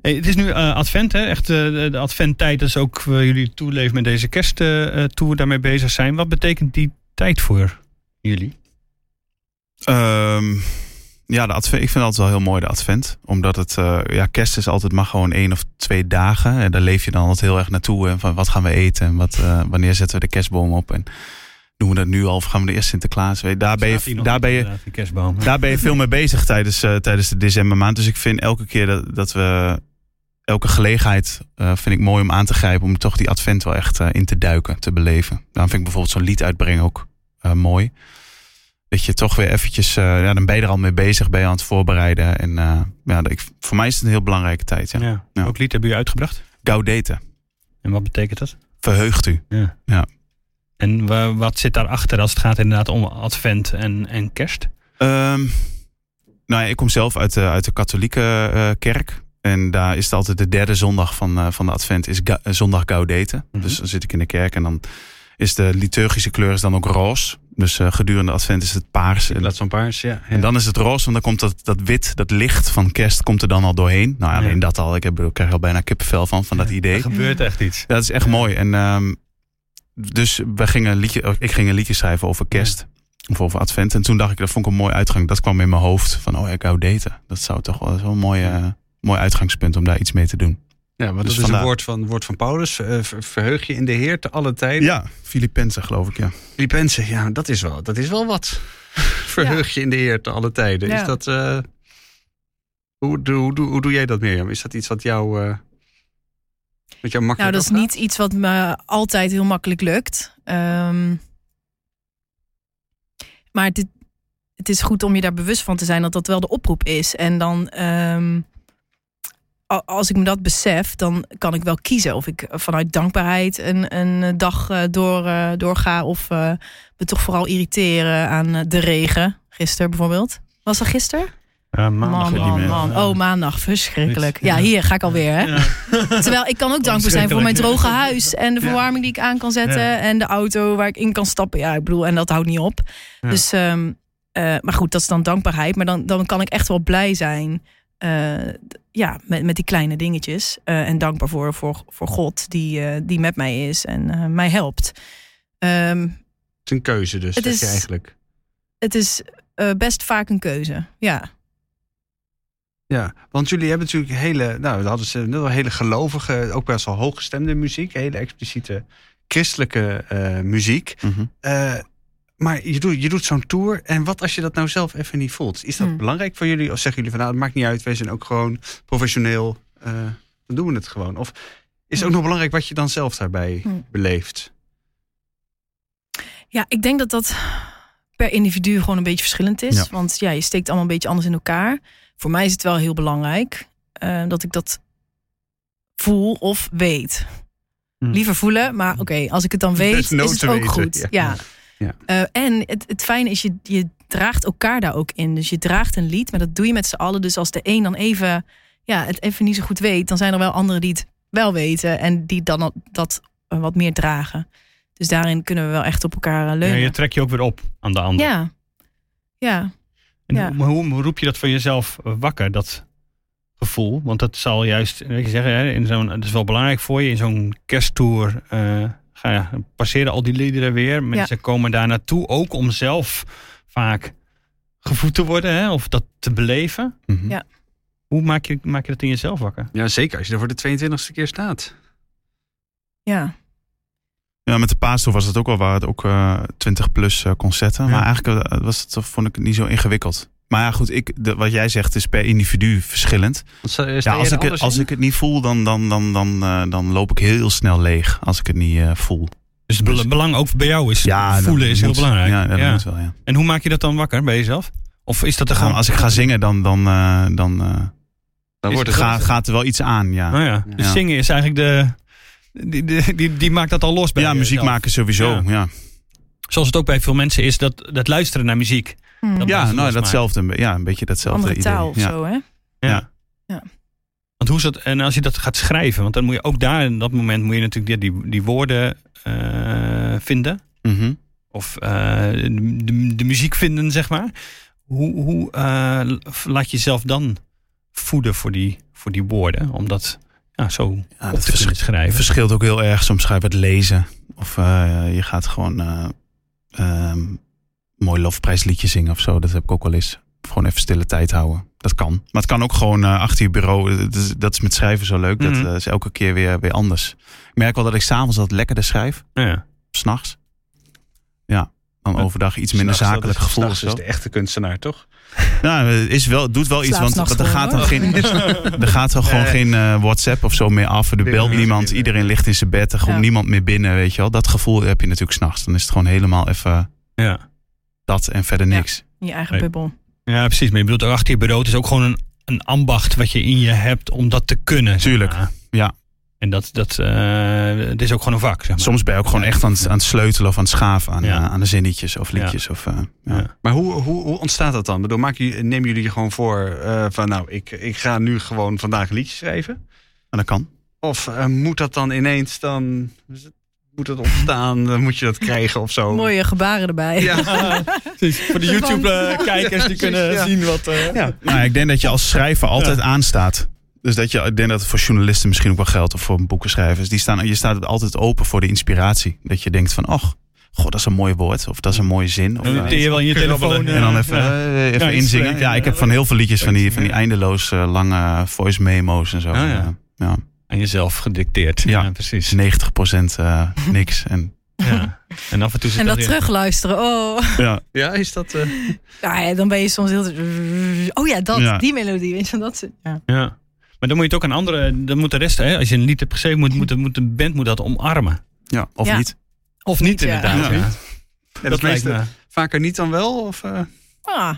[SPEAKER 2] Hey, het is nu eh, advent, hè? Echt eh, de, adventtijd. Dat is ook jullie toeleven met deze kersttour daarmee bezig zijn. Wat betekent die tijd voor jullie?
[SPEAKER 8] Ehm, ja, de advent, ik vind het altijd wel heel mooi, de advent. Omdat het, eh, ja, kerst is altijd maar gewoon één of twee dagen. En daar leef je dan altijd heel erg naartoe. En van wat gaan we eten? En wat, eh, wanneer zetten we de kerstboom op? En doen we dat nu al of gaan we de eerste Sinterklaas? Weet Daar ben je, daar ben je,
[SPEAKER 2] kerstboom.
[SPEAKER 8] daar ben je veel mee bezig tijdens, eh, tijdens de decembermaand. Dus ik vind elke keer dat, dat we elke gelegenheid vind ik mooi om aan te grijpen. Om toch die advent wel echt in te duiken, te beleven. Daarom vind ik bijvoorbeeld zo'n lied uitbrengen ook mooi. Dat je toch weer eventjes, eh, ja, dan ben je er al mee bezig, ben je aan het voorbereiden. En eh, ja, ik, voor mij is het een heel belangrijke tijd. Ja.
[SPEAKER 2] Ja.
[SPEAKER 8] Ja.
[SPEAKER 2] Ook lied hebben jullie uitgebracht?
[SPEAKER 8] Gaudete,
[SPEAKER 2] En wat betekent dat?
[SPEAKER 8] verheugt u.
[SPEAKER 2] Ja.
[SPEAKER 8] Ja.
[SPEAKER 2] En wa- wat zit daarachter als het gaat inderdaad om advent en, en kerst?
[SPEAKER 8] Ehm, nou ja, ik kom zelf uit de, uit de katholieke eh, kerk. En daar is het altijd de derde zondag van, van de advent, is ga- zondag Gaudete.
[SPEAKER 2] Mhm.
[SPEAKER 8] Dus dan zit ik in de kerk en dan is de liturgische kleur is dan ook roze. Dus eh, gedurende de advent is het paars. En,
[SPEAKER 5] Laat zo'n paars, ja. ja.
[SPEAKER 8] en dan is het roze, want dan komt dat, dat wit, dat licht van kerst komt er dan al doorheen. Nou, alleen
[SPEAKER 2] Ja.
[SPEAKER 8] dat al. Ik, heb, ik krijg al bijna kippenvel van, van dat idee.
[SPEAKER 2] Er gebeurt echt iets.
[SPEAKER 8] Dat is echt mooi. En ehm, dus we gingen een liedje, oh, ik ging een liedje schrijven over kerst. Of over advent. En toen dacht ik, dat vond ik een mooi uitgang. Dat kwam in mijn hoofd. Van, oh ja, Gaudete. Dat zou toch wel zo'n mooi, eh, mooi uitgangspunt om daar iets mee te doen.
[SPEAKER 5] Ja, want
[SPEAKER 8] Dus
[SPEAKER 5] dat is
[SPEAKER 8] vandaar.
[SPEAKER 5] een woord van, woord van Paulus. Eh, ver- verheug je in de Heer te alle tijden.
[SPEAKER 8] Ja, Filippenzen geloof ik, ja.
[SPEAKER 5] Filippenzen, ja, dat is wel, dat is wel wat. [LAUGHS] verheug je in de Heer te alle tijden.
[SPEAKER 4] Ja.
[SPEAKER 5] Is dat... eh, hoe, doe- hoe, doe- hoe doe jij dat, Mirjam? Is dat iets wat jou... eh wat jou makkelijk
[SPEAKER 4] Nou, dat is niet iets wat me altijd heel makkelijk lukt. Ehm, maar het, het is goed om je daar bewust van te zijn dat dat wel de oproep is. En dan, ehm, als ik me dat besef, dan kan ik wel kiezen of ik vanuit dankbaarheid een, een dag eh, door, eh, doorga of eh, me toch vooral irriteren aan eh, de regen. Gisteren bijvoorbeeld. Was dat gisteren?
[SPEAKER 2] Maandag
[SPEAKER 4] Man, man, man. Oh, maandag. Verschrikkelijk.
[SPEAKER 2] Ja.
[SPEAKER 4] Hier ga ik alweer. Hè?
[SPEAKER 2] Ja. [LAUGHS]
[SPEAKER 4] Terwijl ik kan ook dankbaar zijn voor mijn droge huis en de verwarming die ik aan kan zetten
[SPEAKER 2] Ja.
[SPEAKER 4] en de auto waar ik in kan stappen. Ja, ik bedoel, en dat houdt niet op.
[SPEAKER 2] Ja.
[SPEAKER 4] Dus, ehm, eh, maar goed, dat is dan dankbaarheid. Maar dan, dan kan ik echt wel blij zijn. Eh, ja, met, met die kleine dingetjes. Eh, en dankbaar voor, voor, voor God die, eh, die met mij is en eh, mij helpt. Ehm,
[SPEAKER 5] Het is een keuze dus,
[SPEAKER 4] Het
[SPEAKER 5] zeg
[SPEAKER 4] is-
[SPEAKER 5] je eigenlijk.
[SPEAKER 4] het is eh, best vaak een keuze. Ja.
[SPEAKER 5] Ja, want jullie hebben natuurlijk hele, nou, dat hadden ze net wel hele gelovige, ook best wel hooggestemde muziek, hele expliciete christelijke eh, muziek.
[SPEAKER 8] Mhm.
[SPEAKER 5] Eh, maar je doet, je doet zo'n tour en wat als je dat nou zelf even niet voelt? Is dat
[SPEAKER 4] Hmm.
[SPEAKER 5] belangrijk voor jullie? Of zeggen jullie van, nou, het maakt niet uit, wij zijn ook gewoon professioneel, eh, dan doen we het gewoon. Of is het ook
[SPEAKER 4] Hmm.
[SPEAKER 5] nog belangrijk wat je dan zelf daarbij
[SPEAKER 4] Hmm.
[SPEAKER 5] beleeft?
[SPEAKER 4] Ja, ik denk dat dat per individu gewoon een beetje verschillend is.
[SPEAKER 8] Ja.
[SPEAKER 4] Want ja, je steekt allemaal een beetje anders in elkaar. Voor mij is het wel heel belangrijk eh, dat ik dat voel of weet. Liever voelen, maar oké, als ik het dan weet, is het ook
[SPEAKER 5] weten,
[SPEAKER 4] goed. [LAUGHS]
[SPEAKER 5] ja.
[SPEAKER 4] Ja.
[SPEAKER 5] Ja.
[SPEAKER 4] Eh, en het, het fijne is, je, je draagt elkaar daar ook in. Dus je draagt een lied, maar dat doe je met z'n allen. Dus als de een dan even ja, het even niet zo goed weet, dan zijn er wel anderen die het wel weten en die dan dat eh, wat meer dragen. Dus daarin kunnen we wel echt op elkaar eh,
[SPEAKER 2] Ja,
[SPEAKER 4] leunen.
[SPEAKER 2] je trekt je ook weer op aan de ander.
[SPEAKER 4] Ja, ja.
[SPEAKER 2] En
[SPEAKER 4] Ja.
[SPEAKER 2] hoe, roep je dat voor jezelf wakker, dat gevoel? Want dat zal juist, weet je zeggen, hè, in zo'n, het is wel belangrijk voor je. In zo'n kersttour passeren al die liederen weer. Mensen komen daar naartoe ook om zelf vaak gevoed te worden hè, of dat te beleven.
[SPEAKER 8] Mhm.
[SPEAKER 4] Ja.
[SPEAKER 2] Hoe maak je, maak je dat in jezelf wakker?
[SPEAKER 5] Ja, zeker als je er voor de 22e keer staat.
[SPEAKER 4] ja.
[SPEAKER 8] Ja, met de paastoer was het ook al, het ook eh 20 plus eh, concerten.
[SPEAKER 2] Ja.
[SPEAKER 8] Maar eigenlijk eh, was het, vond ik het niet zo ingewikkeld. Maar ja, goed, ik, de, wat jij zegt is per individu verschillend. Ja, als, ik het, als ik het niet voel, dan, dan, dan, dan, eh, dan loop ik heel snel leeg. Als ik het niet eh, voel.
[SPEAKER 2] Dus het bel- belang ook bij jou is,
[SPEAKER 8] Ja,
[SPEAKER 2] voelen is heel belangrijk.
[SPEAKER 8] Ja, dat
[SPEAKER 2] Ja.
[SPEAKER 8] moet wel, ja.
[SPEAKER 2] En hoe maak je dat dan wakker bij jezelf? Of is dat er
[SPEAKER 8] Gewoon,
[SPEAKER 2] gewoon...
[SPEAKER 8] als ik ga zingen, dan, dan, eh, dan eh,
[SPEAKER 5] Dan wordt
[SPEAKER 2] het
[SPEAKER 5] het
[SPEAKER 8] ga- gaat er wel iets aan. Ja,
[SPEAKER 2] Oh ja. Dus
[SPEAKER 8] Ja.
[SPEAKER 2] zingen is eigenlijk de... Die, die, die, die maakt dat al los bij
[SPEAKER 8] ja muziek
[SPEAKER 2] jezelf.
[SPEAKER 8] maken sowieso.
[SPEAKER 2] Ja. Zoals het ook bij veel mensen is, dat, dat luisteren naar muziek.
[SPEAKER 4] Hm.
[SPEAKER 2] Dat-
[SPEAKER 8] ja nou, datzelfde. Ja, een beetje datzelfde
[SPEAKER 4] Andere
[SPEAKER 8] idee.
[SPEAKER 4] taal of
[SPEAKER 8] ja.
[SPEAKER 4] zo, hè?
[SPEAKER 8] Ja.
[SPEAKER 2] Want hoe is dat, en als je dat gaat schrijven, want dan moet je ook daar in dat moment moet je natuurlijk die, die, die woorden eh, vinden.
[SPEAKER 8] Mhm.
[SPEAKER 2] Of eh, de, de, de muziek vinden, zeg maar. Hoe, hoe eh, laat je jezelf dan voeden voor die, voor die woorden? Om dat ja, zo
[SPEAKER 8] Ja,
[SPEAKER 2] op
[SPEAKER 8] dat
[SPEAKER 2] te kunnen
[SPEAKER 8] vers-
[SPEAKER 2] schrijven.
[SPEAKER 8] verschilt ook heel erg. Soms ga je wat lezen. Of eh, je gaat gewoon eh ehm, mooi lofprijsliedje zingen of zo. Dat heb ik ook wel eens. Of gewoon even stille tijd houden. Dat kan. Maar het kan ook gewoon eh, achter je bureau. Dat is, dat is met schrijven zo leuk.
[SPEAKER 2] Mhm.
[SPEAKER 8] Dat eh, is elke keer weer, weer anders. Ik merk wel dat ik s'avonds wat lekkerder schrijf.
[SPEAKER 2] Ja.
[SPEAKER 8] S'nachts. Ja. Dan overdag iets minder
[SPEAKER 5] S'nachts, dat
[SPEAKER 8] zakelijk
[SPEAKER 5] is-
[SPEAKER 8] gevoel.
[SPEAKER 5] s'nachts is de echte kunstenaar, toch? [LAUGHS]
[SPEAKER 8] Nou, het is wel, doet wel iets. Want, [LAUGHS] er gaat dan
[SPEAKER 4] gewoon,
[SPEAKER 8] geen, er gaat dan gewoon
[SPEAKER 5] Nee.
[SPEAKER 8] geen eh, WhatsApp of zo meer af. Er belt niemand. Iedereen ligt in zijn bed. Er komt
[SPEAKER 4] Ja.
[SPEAKER 8] niemand meer binnen. Weet je wel. Dat gevoel heb je natuurlijk s'nachts. Dan is het gewoon helemaal even
[SPEAKER 2] Ja.
[SPEAKER 8] Dat en verder
[SPEAKER 4] Ja.
[SPEAKER 8] niks.
[SPEAKER 4] In je eigen bubbel.
[SPEAKER 2] ja, precies. Maar je bedoelt achter je bureau. Het is ook gewoon een, een ambacht wat je in je hebt om dat te kunnen. zeg
[SPEAKER 8] Tuurlijk.
[SPEAKER 2] maar.
[SPEAKER 8] Ja.
[SPEAKER 2] En dat, dat eh, het is ook gewoon een vak. Zeg maar.
[SPEAKER 8] Soms ben je ook gewoon echt aan het, aan het sleutelen of aan het schaven aan,
[SPEAKER 2] Ja.
[SPEAKER 8] eh, aan de zinnetjes of liedjes. Of, eh, ja.
[SPEAKER 2] Ja.
[SPEAKER 5] Maar hoe, hoe, hoe ontstaat dat dan? Ik bedoel, maken jullie, nemen jullie je gewoon voor eh, van nou, ik, ik ga nu gewoon vandaag een liedje schrijven?
[SPEAKER 8] En dat kan.
[SPEAKER 5] Of eh, moet dat dan ineens dan, moet het ontstaan, dan moet je dat krijgen of zo?
[SPEAKER 4] Mooie gebaren erbij.
[SPEAKER 5] Ja, [LAUGHS]
[SPEAKER 2] Precies. Voor de YouTube-kijkers die kunnen
[SPEAKER 5] ja.
[SPEAKER 2] zien wat... eh,
[SPEAKER 5] ja.
[SPEAKER 8] Nou, ik denk dat je als schrijver altijd aanstaat. Dus dat je, ik denk dat het voor journalisten misschien ook wel geldt. Of voor boekenschrijvers. Die staan, je staat altijd open voor de inspiratie. Dat je denkt van, och, god, dat is een mooi woord. Of dat is een mooie zin. Of,
[SPEAKER 2] Dan
[SPEAKER 8] eh,
[SPEAKER 2] je wel in je telefoon.
[SPEAKER 8] En dan
[SPEAKER 2] eh,
[SPEAKER 8] even,
[SPEAKER 2] ja.
[SPEAKER 8] eh, even
[SPEAKER 2] Ja,
[SPEAKER 8] inzingen. Ja, ik heb van heel veel liedjes van die, van die eindeloos eh, lange voice memo's en zo.
[SPEAKER 2] Oh, ja.
[SPEAKER 8] Eh, ja.
[SPEAKER 2] Aan jezelf gedicteerd.
[SPEAKER 8] Ja.
[SPEAKER 2] Ja, precies.
[SPEAKER 8] 90% eh, [LAUGHS] niks. En,
[SPEAKER 2] Ja. En af en toe zit
[SPEAKER 4] En dat terugluisteren. Oh.
[SPEAKER 8] ja.
[SPEAKER 5] ja, is dat... eh,
[SPEAKER 4] Nou ja, dan ben je soms heel... Oh ja, dat,
[SPEAKER 8] Ja.
[SPEAKER 4] die melodie. Weet je, dat, is- ja.
[SPEAKER 2] Ja. Maar dan moet je het ook aan anderen... Dan moet de rest, hè, als je een lied hebt geschreven... Moet, moet, de- moet de band moet dat omarmen.
[SPEAKER 8] ja, of
[SPEAKER 4] Ja.
[SPEAKER 8] niet.
[SPEAKER 2] Of niet, inderdaad.
[SPEAKER 8] Ja.
[SPEAKER 2] Ja.
[SPEAKER 5] ja,
[SPEAKER 2] Dat lijkt
[SPEAKER 5] meeste-
[SPEAKER 2] me...
[SPEAKER 5] vaker niet dan wel? Of, eh?
[SPEAKER 4] Ah,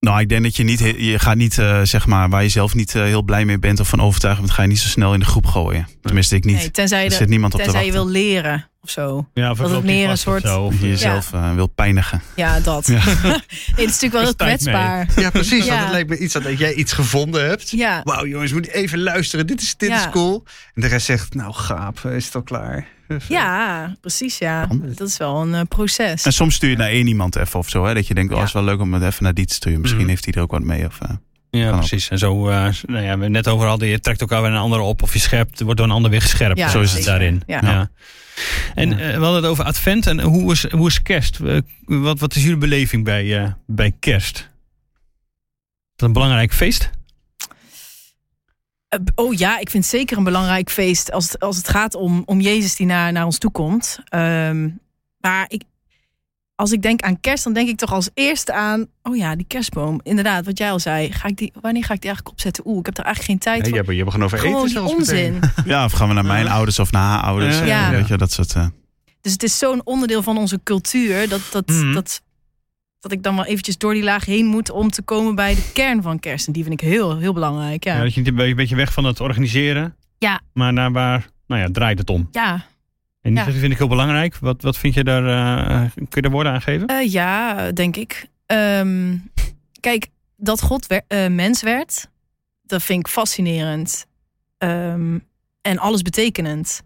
[SPEAKER 8] Nou, ik denk dat je niet, je gaat niet, eh, zeg maar, waar je zelf niet eh, heel blij mee bent of van overtuigd bent, ga je niet zo snel in de groep gooien. Tenminste, ik niet.
[SPEAKER 4] nee, tenzij
[SPEAKER 8] er
[SPEAKER 4] je,
[SPEAKER 8] zit niemand op te
[SPEAKER 4] tenzij je
[SPEAKER 8] wachten.
[SPEAKER 4] wil leren of zo.
[SPEAKER 2] Ja, of
[SPEAKER 4] Dat het meer een
[SPEAKER 2] of
[SPEAKER 4] soort-
[SPEAKER 2] zo, of-
[SPEAKER 8] Of je jezelf eh, wil pijnigen.
[SPEAKER 4] Ja, dat.
[SPEAKER 8] Ja. [LAUGHS]
[SPEAKER 4] nee, het is natuurlijk wel heel
[SPEAKER 2] Spijt mee.
[SPEAKER 4] kwetsbaar.
[SPEAKER 5] Ja, precies.
[SPEAKER 4] Ja.
[SPEAKER 5] Want het lijkt me iets dat, dat jij iets gevonden hebt.
[SPEAKER 4] Ja,
[SPEAKER 5] Wauw jongens, moet je even luisteren. Dit is, dit
[SPEAKER 4] Ja.
[SPEAKER 5] is cool. En de rest zegt, nou gaap, is het al klaar?
[SPEAKER 4] ja precies. Ja. Dat is wel een eh, proces.
[SPEAKER 8] En soms stuur je naar één iemand even of zo, hè, dat je denkt, oh,
[SPEAKER 4] Ja.
[SPEAKER 8] is wel leuk om het even naar die te sturen. Misschien
[SPEAKER 2] Mhm.
[SPEAKER 8] heeft hij er ook wat mee. Of, eh,
[SPEAKER 2] Ja,
[SPEAKER 8] Kan
[SPEAKER 2] precies. En zo, eh, nou ja, we net over hadden, je trekt elkaar weer een ander op of je scherpt, wordt door een ander weer gescherpt.
[SPEAKER 4] Ja,
[SPEAKER 2] zo is het
[SPEAKER 4] zeker.
[SPEAKER 2] daarin.
[SPEAKER 4] Ja.
[SPEAKER 2] En eh, we hadden het over advent en hoe is, hoe is kerst? Wat, wat is jullie beleving bij, eh, bij kerst? Is dat een belangrijk feest?
[SPEAKER 4] Oh ja, ik vind het zeker een belangrijk feest als het, als het gaat om, om Jezus die naar, naar ons toe komt. Ehm, maar ik, als ik denk aan kerst, dan denk ik toch als eerste aan... Oh ja, die kerstboom. Inderdaad, wat jij al zei. Ga ik die, wanneer ga ik die eigenlijk opzetten? Oeh, ik heb er eigenlijk geen tijd
[SPEAKER 5] Ja, je,
[SPEAKER 4] voor.
[SPEAKER 5] hebt, je hebt gewoon over
[SPEAKER 4] Gewoon
[SPEAKER 5] eten zelfs
[SPEAKER 4] onzin.
[SPEAKER 5] meteen. [LAUGHS]
[SPEAKER 8] ja, of gaan we naar mijn ouders of naar haar ouders.
[SPEAKER 2] Ja.
[SPEAKER 8] eh,
[SPEAKER 4] Ja.
[SPEAKER 8] Weet je, dat soort... eh,
[SPEAKER 4] Dus het is zo'n onderdeel van onze cultuur... Dat, dat,
[SPEAKER 2] Mhm.
[SPEAKER 4] dat, dat ik dan wel eventjes door die laag heen moet... om te komen bij de kern van kerst. En die vind ik heel, heel belangrijk.
[SPEAKER 2] Ja.
[SPEAKER 4] Ja,
[SPEAKER 2] dat je niet een beetje- een beetje weg van het organiseren.
[SPEAKER 4] Ja.
[SPEAKER 2] Maar naar waar, nou ja, draait het om.
[SPEAKER 4] ja
[SPEAKER 2] En
[SPEAKER 4] Ja.
[SPEAKER 2] dat vind ik heel belangrijk. Wat, wat vind je daar, eh, kun je daar woorden aan geven?
[SPEAKER 4] Eh, ja, denk ik. Ehm, kijk, dat God wer- eh, mens werd, dat vind ik fascinerend. Ehm, en alles betekenend.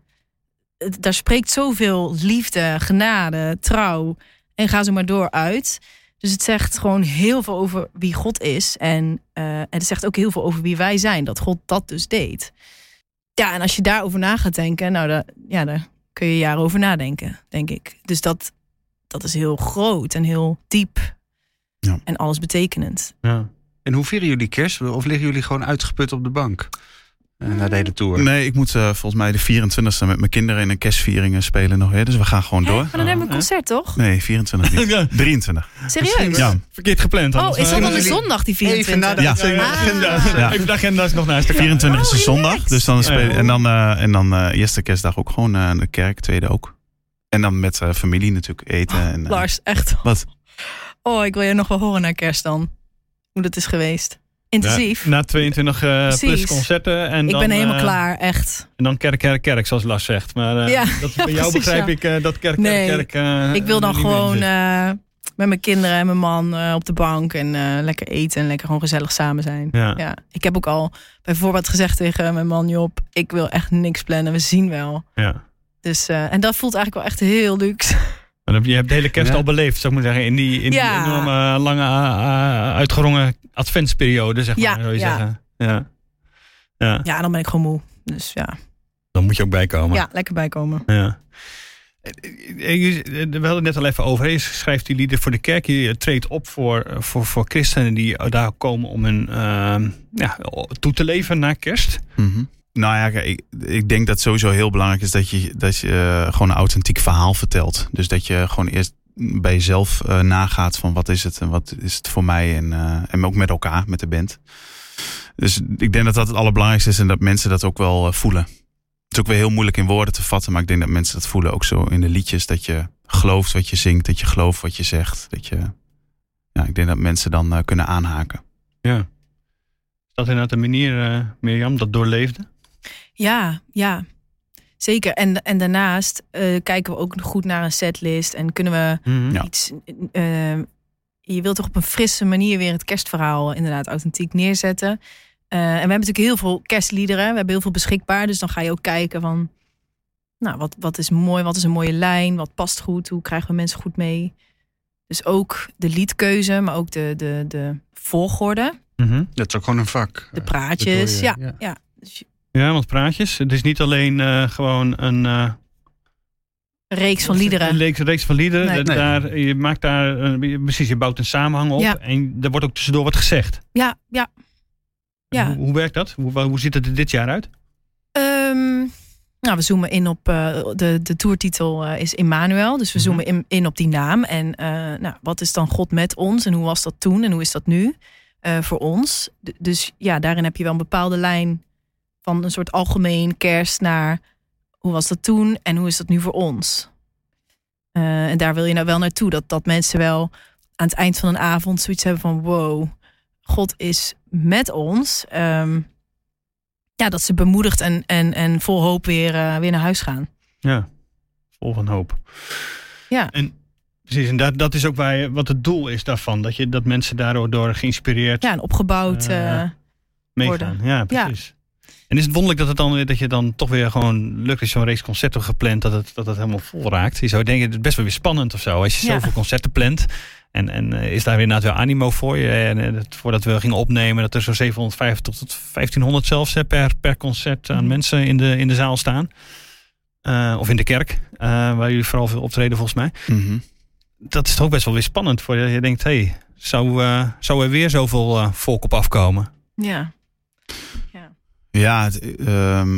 [SPEAKER 4] Daar spreekt zoveel liefde, genade, trouw. En ga zo maar door uit. Dus het zegt gewoon heel veel over wie God is. En, en het zegt ook heel veel over wie wij zijn. Dat God dat dus deed. Ja, en als je daarover na gaat denken, nou, daar, ja, daar kun je jaren over nadenken, denk ik. Dus dat, dat is heel groot en heel diep.
[SPEAKER 8] Ja.
[SPEAKER 4] En alles betekenend.
[SPEAKER 2] Ja.
[SPEAKER 5] En hoe vieren jullie kerst? Of liggen jullie gewoon uitgeput op de bank? Eh, na de hele tour.
[SPEAKER 8] Nee, ik moet eh, volgens mij de 24e met mijn kinderen in een kerstvieringen spelen nog. Hè? Dus we gaan gewoon door.
[SPEAKER 4] Maar dan hebben we een concert, toch?
[SPEAKER 8] Nee, 24 niet. [LAUGHS]
[SPEAKER 2] Ja.
[SPEAKER 8] 23.
[SPEAKER 4] Serieus?
[SPEAKER 8] Ja.
[SPEAKER 2] Verkeerd gepland.
[SPEAKER 4] Oh, is dat
[SPEAKER 2] eh,
[SPEAKER 4] dan de zondag, die 24?
[SPEAKER 5] even na de
[SPEAKER 8] Ja.
[SPEAKER 2] Even
[SPEAKER 4] Ah.
[SPEAKER 2] de agenda-
[SPEAKER 8] Ja.
[SPEAKER 2] Even de agenda's nog naast elkaar.
[SPEAKER 8] 24 is
[SPEAKER 4] Oh,
[SPEAKER 8] een zondag. Dus dan spelen, en dan, eh, en dan eh, eerste kerstdag ook gewoon eh, de kerk, tweede ook. En dan met eh, familie natuurlijk eten. en, eh,
[SPEAKER 4] Lars, echt.
[SPEAKER 8] Wat?
[SPEAKER 4] Oh, ik wil je nog wel horen naar kerst dan. Hoe dat is geweest. Intensief.
[SPEAKER 2] Na 22 eh, plus concerten. En
[SPEAKER 4] ik
[SPEAKER 2] dan,
[SPEAKER 4] ben helemaal
[SPEAKER 2] eh,
[SPEAKER 4] klaar, echt.
[SPEAKER 2] En dan kerk, kerk, kerk, zoals Lars zegt. Maar eh,
[SPEAKER 4] Ja,
[SPEAKER 2] dat,
[SPEAKER 4] ja, [LAUGHS]
[SPEAKER 2] bij jou
[SPEAKER 4] precies,
[SPEAKER 2] begrijp
[SPEAKER 4] ja.
[SPEAKER 2] ik dat kerk,
[SPEAKER 4] Nee,
[SPEAKER 2] kerk,
[SPEAKER 4] ik wil dan gewoon met mijn kinderen en mijn man op de bank. En lekker eten en lekker gewoon gezellig samen zijn.
[SPEAKER 2] Ja.
[SPEAKER 4] Ik heb ook al bijvoorbeeld gezegd tegen mijn man Job... ik wil echt niks plannen, we zien wel.
[SPEAKER 2] Ja.
[SPEAKER 4] Dus, en dat voelt eigenlijk wel echt heel luxe.
[SPEAKER 2] Je hebt de hele kerst
[SPEAKER 5] Ja.
[SPEAKER 2] al beleefd, zou ik maar zeggen. In die, in die enorme, lange, uh, uitgerongen adventsperiode, zeg maar.
[SPEAKER 4] Ja,
[SPEAKER 2] zou je
[SPEAKER 4] ja.
[SPEAKER 2] zeggen. Ja. Ja.
[SPEAKER 4] Ja, dan ben ik gewoon moe. Dus ja,
[SPEAKER 2] Dan moet je ook bijkomen.
[SPEAKER 4] ja lekker bijkomen.
[SPEAKER 2] Ja. Eh, We hadden het net al even over. Je schrijft die lieden voor de kerk. Je treedt op voor, voor, voor christenen die daar komen om hun ehm, ja, toe te leven na kerst.
[SPEAKER 8] Mhm. Nou ja, ik, denk dat sowieso heel belangrijk is dat je, dat je eh, gewoon een authentiek verhaal vertelt. Dus dat je gewoon eerst bij jezelf eh, nagaat van wat is het en wat is het voor mij en, eh, en ook met elkaar, met de band. Dus ik denk dat dat het allerbelangrijkste is en dat mensen dat ook wel voelen. Het is ook weer heel moeilijk in woorden te vatten, maar ik denk dat mensen dat voelen ook zo in de liedjes. Dat je gelooft wat je zingt, dat je gelooft wat je zegt. Dat je, ja, ik denk dat mensen dan kunnen aanhaken.
[SPEAKER 2] Ja. Is dat inderdaad de manier, Mirjam, dat doorleefde?
[SPEAKER 4] Ja, ja. Zeker. En, en daarnaast eh, kijken we ook goed naar een setlist. En kunnen we
[SPEAKER 8] Ja.
[SPEAKER 4] iets... eh, je wilt toch op een frisse manier weer het kerstverhaal inderdaad authentiek neerzetten. Eh, en we hebben natuurlijk heel veel kerstliederen. We hebben heel veel beschikbaar. Dus dan ga je ook kijken van... Nou, wat, wat is mooi? Wat is een mooie lijn? Wat past goed? Hoe krijgen we mensen goed mee? Dus ook de liedkeuze, maar ook de, de, de volgorde.
[SPEAKER 2] Mhm.
[SPEAKER 5] Dat is ook gewoon een vak.
[SPEAKER 4] De
[SPEAKER 5] Eh,
[SPEAKER 4] praatjes. Ja, ja. Dus je-
[SPEAKER 2] Ja, want praatjes. Het is niet alleen eh, gewoon een... eh,
[SPEAKER 4] een reeks van
[SPEAKER 2] Een
[SPEAKER 4] liederen.
[SPEAKER 2] reeks, reeks van liederen.
[SPEAKER 4] Nee.
[SPEAKER 2] Dat
[SPEAKER 5] Nee.
[SPEAKER 2] Daar, je maakt daar, eh, precies, je bouwt een samenhang op.
[SPEAKER 4] Ja.
[SPEAKER 2] En er wordt ook tussendoor wat gezegd.
[SPEAKER 4] Ja, ja. Ja.
[SPEAKER 2] Hoe, hoe werkt dat? Hoe, hoe ziet het er dit jaar uit?
[SPEAKER 4] Ehm, nou, we zoomen in op eh, de, de toertitel eh, is Immanuel. Dus we
[SPEAKER 2] Mhm.
[SPEAKER 4] zoomen in, in op die naam. En eh, nou, wat is dan God met ons? En hoe was dat toen? En hoe is dat nu eh, voor ons? D- dus ja, daarin heb je wel een bepaalde lijn van een soort algemeen kerst naar hoe was dat toen en hoe is dat nu voor ons? Eh, en daar wil je nou wel naartoe. Dat, dat mensen wel aan het eind van een avond zoiets hebben van wow, God is met ons. Ehm, ja, dat ze bemoedigd en, en, en vol hoop weer, eh, weer naar huis gaan.
[SPEAKER 2] Ja, vol van hoop.
[SPEAKER 4] Ja.
[SPEAKER 2] En precies, en dat, dat is ook waar je, wat het doel is daarvan. Dat, je, dat mensen daardoor door geïnspireerd
[SPEAKER 4] Ja, en opgebouwd.
[SPEAKER 2] Eh, meegaan.
[SPEAKER 4] worden.
[SPEAKER 2] Ja, precies. En is het wonderlijk dat, het dan, weer- dat je dan toch weer gewoon lukt. Is zo'n reeks concerten gepland dat het, dat het helemaal vol raakt. Je zou denken, het is best wel weer spannend of zo. Als je
[SPEAKER 4] Ja.
[SPEAKER 2] zoveel concerten plant. En, en eh, is daar weer inderdaad weer animo voor je. En eh, het- voordat we gingen opnemen, dat er zo'n 750 tot 1500 zelfs hè, per, per concert aan
[SPEAKER 4] Mhm.
[SPEAKER 2] mensen in de, in de zaal staan. Eh, of in de kerk, waar jullie vooral veel optreden volgens mij.
[SPEAKER 8] Mhm.
[SPEAKER 2] Dat is toch ook best wel weer spannend voor je. Je denkt, hé, hey, zou, zou er weer zoveel volk op afkomen?
[SPEAKER 4] ja.
[SPEAKER 8] Ja, het, ehm,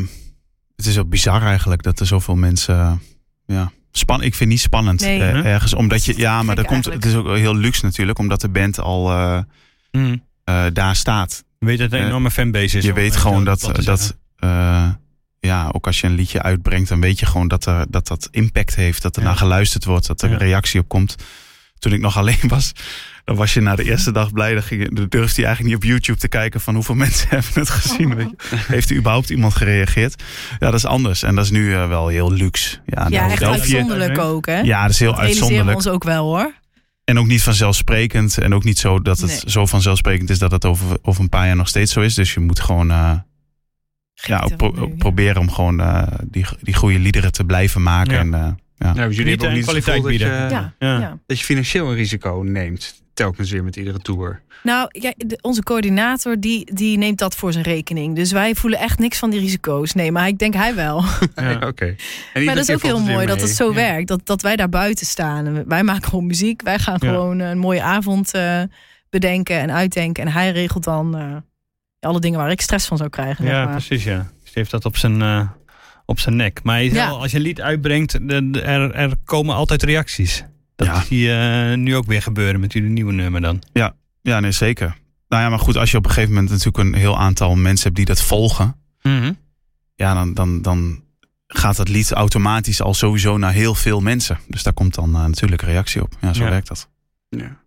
[SPEAKER 8] het is ook bizar eigenlijk dat er zoveel mensen. ja, span ik vind het niet spannend
[SPEAKER 4] Nee.
[SPEAKER 8] eh,
[SPEAKER 2] Huh?
[SPEAKER 8] ergens. Omdat je, ja, maar dat komt, het is ook heel luxe natuurlijk, omdat de band al eh,
[SPEAKER 2] Hmm.
[SPEAKER 8] eh, daar staat.
[SPEAKER 2] Je weet dat het een enorme fanbase is.
[SPEAKER 8] je weet gewoon dat, dat eh, ja, ook als je een liedje uitbrengt, dan weet je gewoon dat er, dat, dat impact heeft, dat er
[SPEAKER 2] Ja.
[SPEAKER 8] naar geluisterd wordt, dat er
[SPEAKER 2] Ja.
[SPEAKER 8] een reactie op komt. Toen ik nog alleen was, dan was je na de eerste dag blij. Dan, ging, je- dan durfde je eigenlijk niet op YouTube te kijken van hoeveel [LAUGHS] mensen hebben het gezien. Weet je. Heeft er überhaupt iemand gereageerd? Ja, dat is anders. En dat is nu eh, wel heel luxe. Ja,
[SPEAKER 4] ja,
[SPEAKER 8] daar-
[SPEAKER 4] echt uitzonderlijk ook, hè?
[SPEAKER 8] Ja, dat is heel
[SPEAKER 4] dat
[SPEAKER 8] uitzonderlijk.
[SPEAKER 4] ons ook wel, hoor.
[SPEAKER 8] En ook niet vanzelfsprekend. En ook niet zo dat het
[SPEAKER 4] Nee.
[SPEAKER 8] zo vanzelfsprekend is dat het over, over een paar jaar nog steeds zo is. Dus je moet gewoon eh, ja, ook pro- proberen om gewoon eh, die, die goede liederen te blijven maken.
[SPEAKER 2] Ja.
[SPEAKER 8] En, eh, ja.
[SPEAKER 5] Nou, jullie hebben ook niet
[SPEAKER 2] kwaliteit
[SPEAKER 5] dat je,
[SPEAKER 2] bieden.
[SPEAKER 4] Ja,
[SPEAKER 2] Ja.
[SPEAKER 4] ja.
[SPEAKER 5] dat je financieel een risico neemt. Telkens weer met iedere tour.
[SPEAKER 4] Nou, ja, de- onze coördinator die, die neemt dat voor zijn rekening. Dus wij voelen echt niks van die risico's. Nee, maar ik denk hij wel. [LAUGHS]
[SPEAKER 2] Ja.
[SPEAKER 5] Oké.
[SPEAKER 4] Maar dat is ook heel mooi dat het zo
[SPEAKER 2] Ja.
[SPEAKER 4] werkt. Dat, dat wij daar buiten staan. En Wij maken gewoon muziek. Wij gaan
[SPEAKER 2] Ja.
[SPEAKER 4] gewoon een mooie avond eh, bedenken en uitdenken. En hij regelt dan eh, alle dingen waar ik stress van zou krijgen. zeg
[SPEAKER 2] Ja,
[SPEAKER 4] maar.
[SPEAKER 2] precies, ja. Dus heeft dat op zijn, eh, op zijn nek. Maar je als je een lied uitbrengt, de- de- er, er komen altijd reacties. Dat
[SPEAKER 8] Ja.
[SPEAKER 2] zie je eh, nu ook weer gebeuren met jullie nieuwe nummer dan.
[SPEAKER 8] ja, nee, zeker. Nou ja, maar goed, als je op een gegeven moment natuurlijk een heel aantal mensen hebt die dat volgen. Ja, dan, dan, dan gaat dat lied automatisch al sowieso naar heel veel mensen. Dus daar komt dan eh, natuurlijk reactie op. Ja, zo
[SPEAKER 2] Ja.
[SPEAKER 8] werkt dat.
[SPEAKER 5] Ja.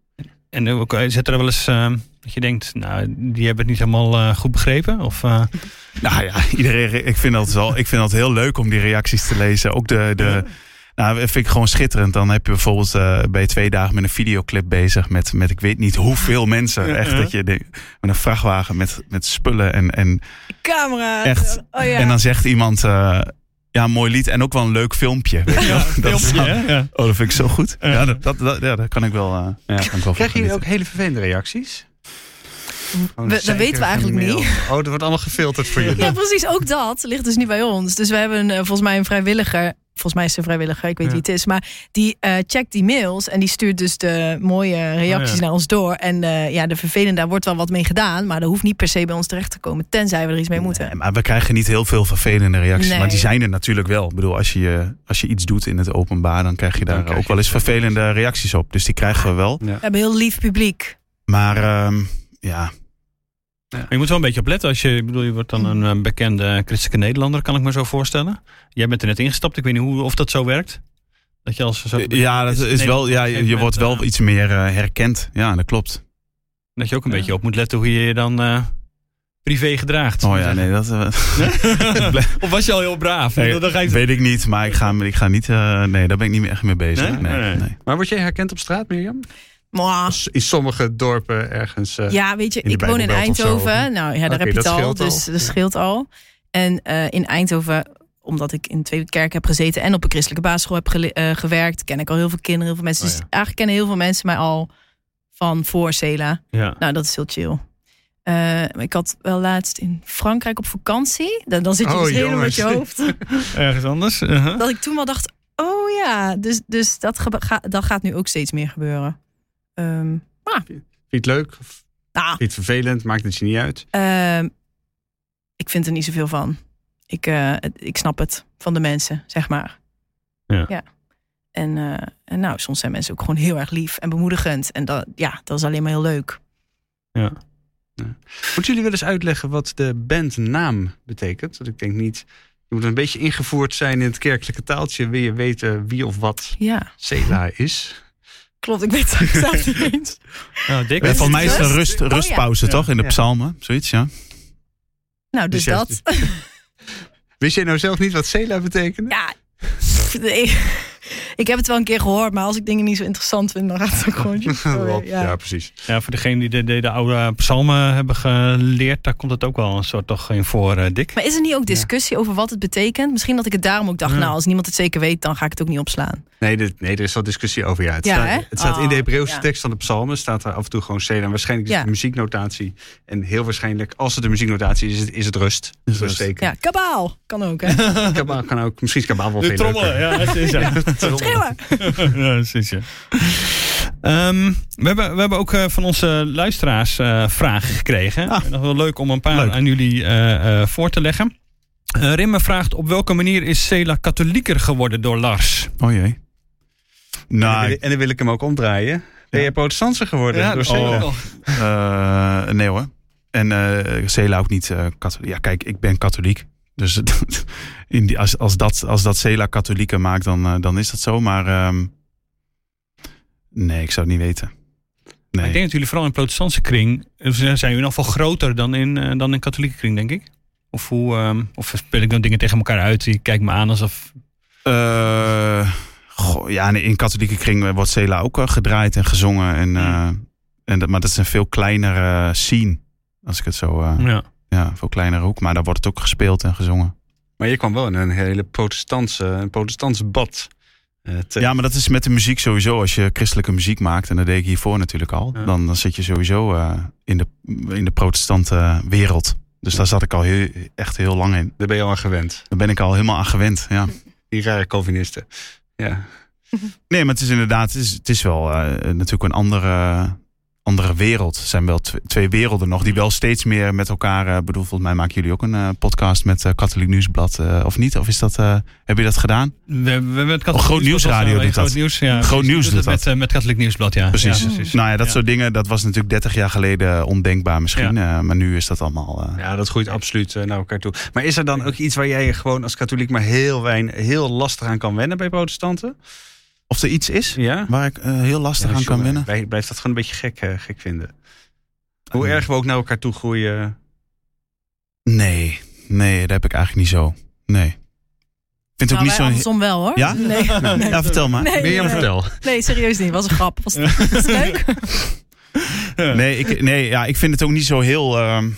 [SPEAKER 2] En ook, eh, zit er wel eens eh, dat je denkt, nou, die hebben het niet helemaal eh, goed begrepen? Of, eh,
[SPEAKER 8] Nou ja, [LAUGHS] iedereen, ik vind dat wel. Ik vind dat heel leuk om die reacties te lezen. Ook de, de nou, dat vind ik gewoon schitterend. Dan heb je bijvoorbeeld eh je twee dagen met een videoclip bezig met, met ik weet niet hoeveel [LAUGHS] mensen. Echt dat je met een vrachtwagen met, met spullen en, en,
[SPEAKER 4] Camera.
[SPEAKER 8] Echt.
[SPEAKER 4] Oh, ja.
[SPEAKER 8] en dan zegt iemand eh, ja, mooi lied en ook wel een leuk filmpje. Weet je wel? [LAUGHS] dat is
[SPEAKER 2] filmpje,
[SPEAKER 8] dan-
[SPEAKER 2] hè? Ja.
[SPEAKER 8] oh, dat vind ik zo goed. Ja, dat, dat, dat- ja, daar kan ik wel. eh, ja, kan ik wel
[SPEAKER 5] Krijgen jullie ook hele vervelende reacties? Gewoon
[SPEAKER 4] We- dat weten we eigenlijk niet.
[SPEAKER 5] Oh, dat wordt allemaal gefilterd voor jullie.
[SPEAKER 4] Ja, precies. Ook dat ligt dus niet bij ons. Dus we hebben eh, volgens mij een vrijwilliger. Volgens mij is ze een vrijwilliger, ik weet
[SPEAKER 2] Ja.
[SPEAKER 4] wie het is. Maar die eh, checkt die mails en die stuurt dus de mooie reacties
[SPEAKER 2] Oh ja.
[SPEAKER 4] naar ons door. En eh, ja, de vervelende, daar wordt wel wat mee gedaan. Maar dat hoeft niet per se bij ons terecht te komen. Tenzij we er iets mee moeten.
[SPEAKER 8] Nee, maar we krijgen niet heel veel vervelende reacties.
[SPEAKER 4] Nee.
[SPEAKER 8] Maar die zijn er natuurlijk wel. Ik bedoel, als je, als je iets doet in het openbaar, dan krijg je
[SPEAKER 5] Dan
[SPEAKER 8] daar
[SPEAKER 5] krijg
[SPEAKER 8] ook
[SPEAKER 5] je
[SPEAKER 8] wel eens
[SPEAKER 5] vervelende
[SPEAKER 8] vervelende reacties op. Dus die krijgen we wel.
[SPEAKER 4] We hebben heel lief publiek.
[SPEAKER 8] Maar ehm, ja,
[SPEAKER 2] Maar je moet wel een beetje opletten als je, ik bedoel, je wordt dan een eh, bekende christelijke Nederlander, kan ik me zo voorstellen. Jij bent er net ingestapt, ik weet niet hoe, of dat zo werkt. Dat je als zo,
[SPEAKER 8] ja, dat is wel, ja je, je wordt wel
[SPEAKER 2] eh,
[SPEAKER 8] iets meer eh, herkend. Ja, dat klopt.
[SPEAKER 2] Dat je ook een
[SPEAKER 5] Ja.
[SPEAKER 2] beetje op moet letten hoe je je dan eh, privé gedraagt.
[SPEAKER 8] Oh ja, nee, dat [LAUGHS]
[SPEAKER 2] of was je al heel braaf?
[SPEAKER 8] nee,
[SPEAKER 2] dan ga je
[SPEAKER 8] weet ik niet. Maar ik ga, ik ga niet, eh, nee, daar ben ik niet meer echt mee bezig.
[SPEAKER 2] Nee?
[SPEAKER 8] Nee,
[SPEAKER 2] Nee.
[SPEAKER 8] nee.
[SPEAKER 5] Maar word jij herkend op straat, Mirjam?
[SPEAKER 4] Mwah.
[SPEAKER 5] In sommige dorpen ergens. eh,
[SPEAKER 4] Ja, weet je, ik woon in. Eindhoven. Nou ja, daar heb je het al. Dus dat scheelt al. En eh, in Eindhoven, omdat ik in twee kerken heb gezeten en op een christelijke basisschool heb gele- eh, gewerkt, ken ik al heel veel kinderen, heel veel mensen.
[SPEAKER 5] Oh,
[SPEAKER 4] Dus eigenlijk kennen heel veel mensen mij al van voor Cela.
[SPEAKER 2] Ja.
[SPEAKER 4] Nou, dat is heel chill. Ik had wel laatst in Frankrijk op vakantie. Dan, dan zit je
[SPEAKER 5] Oh,
[SPEAKER 4] dus helemaal met je hoofd. [LAUGHS]
[SPEAKER 2] Ergens anders? Uh-huh.
[SPEAKER 4] dat ik toen wel dacht, oh ja, dus, dus dat, ga- dat gaat nu ook steeds meer gebeuren. Ehm,
[SPEAKER 5] Vind je het leuk? Of
[SPEAKER 4] nou,
[SPEAKER 5] vind je het vervelend? Maakt het je niet uit?
[SPEAKER 4] Ehm, ik vind er niet zoveel van. Ik, eh, ik snap het van de mensen, zeg maar.
[SPEAKER 2] Ja.
[SPEAKER 4] En, eh, en nou, soms zijn mensen ook gewoon heel erg lief en bemoedigend. En dat, ja, dat is alleen maar heel leuk.
[SPEAKER 2] Ja.
[SPEAKER 5] Moeten jullie wel eens uitleggen wat de bandnaam betekent? Want ik denk niet. Je moet een beetje ingevoerd zijn in het kerkelijke taaltje. Wil je weten wie of wat
[SPEAKER 4] Ja,
[SPEAKER 5] Sela is?
[SPEAKER 4] Klopt. Ik weet het zelf niet [LAUGHS] eens.
[SPEAKER 2] Nou, Dick,
[SPEAKER 8] Eh, Volgens mij is het een
[SPEAKER 4] Rust? Oh, ja.
[SPEAKER 8] rustpauze, toch? In de
[SPEAKER 5] Ja.
[SPEAKER 8] psalmen, zoiets, ja.
[SPEAKER 4] Nou, dus
[SPEAKER 5] Dus
[SPEAKER 4] dat. [LAUGHS]
[SPEAKER 5] Wist jij nou zelf niet wat Sela betekent?
[SPEAKER 4] Ja, ik, [LAUGHS] ik heb het wel een keer gehoord, maar als ik dingen niet zo interessant vind, dan gaat het ook gewoon. [LAUGHS]
[SPEAKER 5] ja.
[SPEAKER 4] ja.
[SPEAKER 5] precies.
[SPEAKER 2] ja, voor degene die de, de, de oude psalmen hebben geleerd, daar komt het ook wel een soort toch in voor, eh, Dick.
[SPEAKER 4] Maar is er niet ook discussie over wat het betekent? Misschien dat ik het daarom ook dacht,
[SPEAKER 2] Ja.
[SPEAKER 4] nou, als niemand het zeker weet, dan ga ik het ook niet opslaan.
[SPEAKER 5] Nee, dit- nee, er is wel discussie over. Ja, het
[SPEAKER 4] Ja,
[SPEAKER 5] staat,
[SPEAKER 4] hè?
[SPEAKER 5] het staat in de
[SPEAKER 4] Oh,
[SPEAKER 5] Hebreeuwse
[SPEAKER 4] ja.
[SPEAKER 5] tekst van de psalmen. Staat er af en toe gewoon Sela. En waarschijnlijk is
[SPEAKER 4] Ja.
[SPEAKER 5] het de muzieknotatie. En heel waarschijnlijk, als het de muzieknotatie is, is het, is het rust.
[SPEAKER 8] Is
[SPEAKER 5] Rust.
[SPEAKER 4] Ja, kabaal kan ook, hè? [LAUGHS]
[SPEAKER 5] Kabaal kan ook, misschien is kabaal wel veel leuker.
[SPEAKER 2] ja, het is ja. [LAUGHS] [LAUGHS]
[SPEAKER 4] Schreeuwen. [LAUGHS]
[SPEAKER 2] ja, precies, ja. Ehm, we, hebben, we hebben ook eh, van onze luisteraars eh, vragen gekregen.
[SPEAKER 8] Ah.
[SPEAKER 2] Nog wel leuk om een paar
[SPEAKER 8] Leuk.
[SPEAKER 2] aan jullie eh, eh, voor te leggen. Eh Rimme vraagt op welke manier is Cela katholieker geworden door Lars?
[SPEAKER 8] Oh jee.
[SPEAKER 5] En, dan
[SPEAKER 8] Nou,
[SPEAKER 5] wil, en dan wil ik hem ook omdraaien. Ben je protestantser geworden door Sela?
[SPEAKER 2] oh.
[SPEAKER 8] Eh, nee hoor. En eh Cela ook niet eh, katholiek. Ja, kijk, ik ben katholiek. Dus [LAUGHS] in die, als, als, dat, als dat Cela katholieken maakt, dan, eh, dan is dat zo. Maar ehm, nee, ik zou het niet weten. Nee.
[SPEAKER 2] Ik denk dat jullie vooral in protestantse kring eh, zijn jullie nog veel groter dan in, eh, dan in katholieke kring, denk ik. Of, hoe, ehm, of speel ik dan dingen tegen elkaar uit? Die kijkt me aan alsof.
[SPEAKER 8] Goh, ja, in katholieke kring wordt Sela ook gedraaid en gezongen. En, eh, en dat, maar dat is een veel kleinere scene. Als ik het zo...
[SPEAKER 2] Ja.
[SPEAKER 8] Ja, veel kleinere hoek. Maar daar wordt het ook gespeeld en gezongen.
[SPEAKER 5] Maar je kwam wel in een hele protestantse, een protestants bad. eh, te-
[SPEAKER 8] Ja, maar dat is met de muziek sowieso. Als je christelijke muziek maakt, en dat deed ik hiervoor natuurlijk al.
[SPEAKER 2] Ja.
[SPEAKER 8] Dan, dan zit je sowieso eh, in, de, in de protestante wereld. Dus daar zat ik al heel, echt heel lang in.
[SPEAKER 5] Daar ben je al aan gewend.
[SPEAKER 8] Daar ben ik al helemaal aan gewend. Ja. [LAUGHS]
[SPEAKER 5] Die rare Calvinisten. Ja.
[SPEAKER 8] Nee, maar het is inderdaad, het is, het is wel eh, natuurlijk een andere, andere wereld. Het zijn wel tw- twee werelden nog, die wel steeds meer met elkaar. eh, bedoel, volgens mij maken jullie ook een eh, podcast met eh, Katholiek Nieuwsblad, of niet? Of is dat, heb je dat gedaan?
[SPEAKER 2] We, we hebben het
[SPEAKER 8] Oh, Groot Nieuwsradio doet
[SPEAKER 2] Groot. Nieuws, ja.
[SPEAKER 8] Groot. Nieuws
[SPEAKER 2] Doet met, met Katholiek Nieuwsblad, ja.
[SPEAKER 8] Precies.
[SPEAKER 2] Ja, precies.
[SPEAKER 8] Nou ja, dat
[SPEAKER 2] Ja.
[SPEAKER 8] soort dingen, dat was natuurlijk 30 jaar geleden ondenkbaar misschien. maar nu is dat allemaal.
[SPEAKER 5] ja, dat groeit absoluut naar elkaar toe. Maar is er dan ook iets waar jij je gewoon als katholiek maar heel, wijn, heel lastig aan kan wennen bij protestanten?
[SPEAKER 8] Of er iets is
[SPEAKER 5] Ja?
[SPEAKER 8] waar ik eh, heel lastig
[SPEAKER 5] Ja,
[SPEAKER 8] aan kan wennen.
[SPEAKER 5] Wij blijft dat gewoon een beetje gek, eh, gek vinden. Hoe
[SPEAKER 8] Eh.
[SPEAKER 5] erg we ook naar elkaar toe groeien.
[SPEAKER 8] Nee, nee, dat heb ik eigenlijk niet zo. Nee. Ik vind het
[SPEAKER 4] Nou,
[SPEAKER 8] ook niet
[SPEAKER 4] wij
[SPEAKER 8] zo.
[SPEAKER 4] andersom wel hoor.
[SPEAKER 8] Ja?
[SPEAKER 4] Nee. [LAUGHS] nee.
[SPEAKER 8] Ja, vertel maar.
[SPEAKER 4] Nee, nee.
[SPEAKER 5] vertel.
[SPEAKER 4] Nee, serieus niet. Was een grap. Was, [LAUGHS] leuk?
[SPEAKER 8] Nee, ik, nee ja, ik vind het ook niet zo heel. ehm,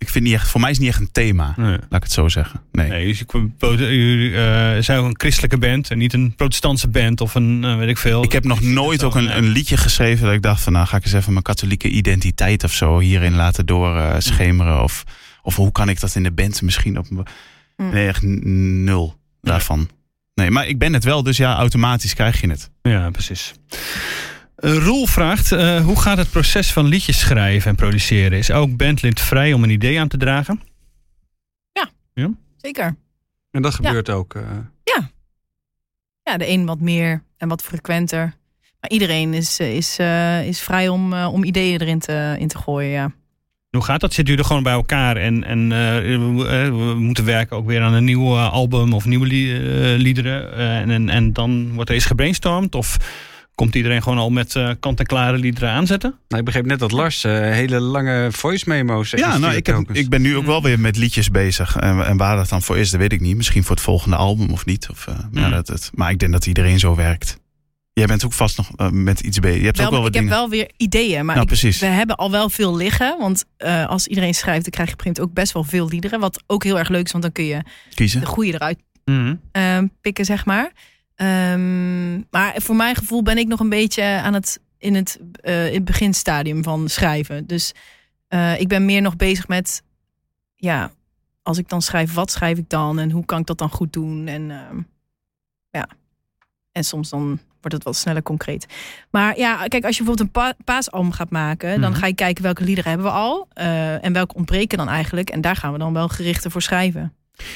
[SPEAKER 8] ik vind niet echt, voor mij is het niet echt een thema.
[SPEAKER 2] Nee.
[SPEAKER 8] Laat ik het zo zeggen. Nee.
[SPEAKER 2] Nee, dus ik, jullie eh, zijn ook een christelijke band en niet een protestantse band of een, eh, weet ik veel.
[SPEAKER 8] Ik heb nog nooit ook een, een liedje geschreven dat ik dacht van nou ga ik eens even mijn katholieke identiteit of zo hierin laten doorschemeren. of, of hoe kan ik dat in de band misschien op.
[SPEAKER 4] Mm.
[SPEAKER 8] Nee, echt nul daarvan. Nee, maar ik ben het wel, dus ja, automatisch krijg je het.
[SPEAKER 2] Ja, precies. Eh, Roel vraagt, eh, hoe gaat het proces van liedjes schrijven en produceren? Is elk bandlid vrij om een idee aan te dragen?
[SPEAKER 4] Zeker.
[SPEAKER 5] En dat gebeurt ook. eh.
[SPEAKER 4] Ja, de een wat meer en wat frequenter. Maar iedereen is, is, eh, is vrij om, eh, om ideeën erin te, in te gooien, ja.
[SPEAKER 2] Hoe gaat dat? Zitten jullie gewoon bij elkaar en, en eh, we, we moeten werken ook weer aan een nieuw album of nieuwe li- eh, liederen? eh, en, en, en dan wordt er eens gebrainstormd? Of komt iedereen gewoon al met eh, kant-en-klare liederen aanzetten?
[SPEAKER 5] Nou, ik begreep net dat Lars eh, hele lange voice memo's.
[SPEAKER 8] Ja, nou, ik, heb, ik ben nu ook wel weer met liedjes bezig. En, en waar dat dan voor is, dat weet ik niet. Misschien voor het volgende album of niet. Of, eh, ja,
[SPEAKER 2] Mm.
[SPEAKER 8] dat, het, maar ik denk dat iedereen zo werkt. Jij bent ook vast nog met iets bezig. Je hebt
[SPEAKER 4] Wel,
[SPEAKER 8] ook wel
[SPEAKER 4] ik
[SPEAKER 8] wat
[SPEAKER 4] heb
[SPEAKER 8] dingen.
[SPEAKER 4] wel weer ideeën, maar
[SPEAKER 8] Nou,
[SPEAKER 4] ik-
[SPEAKER 8] precies.
[SPEAKER 4] we hebben al wel veel liggen. Want eh, als iedereen schrijft, dan krijg je op een gegeven moment ook best wel veel liederen. Wat ook heel erg leuk is, want dan kun je
[SPEAKER 8] Kiezen.
[SPEAKER 4] de goede eruit ehm, pikken, zeg maar. Ehm, maar voor mijn gevoel ben ik nog een beetje aan het in het, eh, in het beginstadium van schrijven. Dus eh, ik ben meer nog bezig met, ja, als ik dan schrijf, wat schrijf ik dan en hoe kan ik dat dan goed doen? En ehm, ja, en soms dan wordt het wat sneller concreet. Maar ja, kijk, als je bijvoorbeeld een pa paasalbum gaat maken, dan
[SPEAKER 2] Mhm.
[SPEAKER 4] ga je kijken welke liederen hebben we al eh, en welke ontbreken dan eigenlijk. En daar gaan we dan wel gerichter voor schrijven.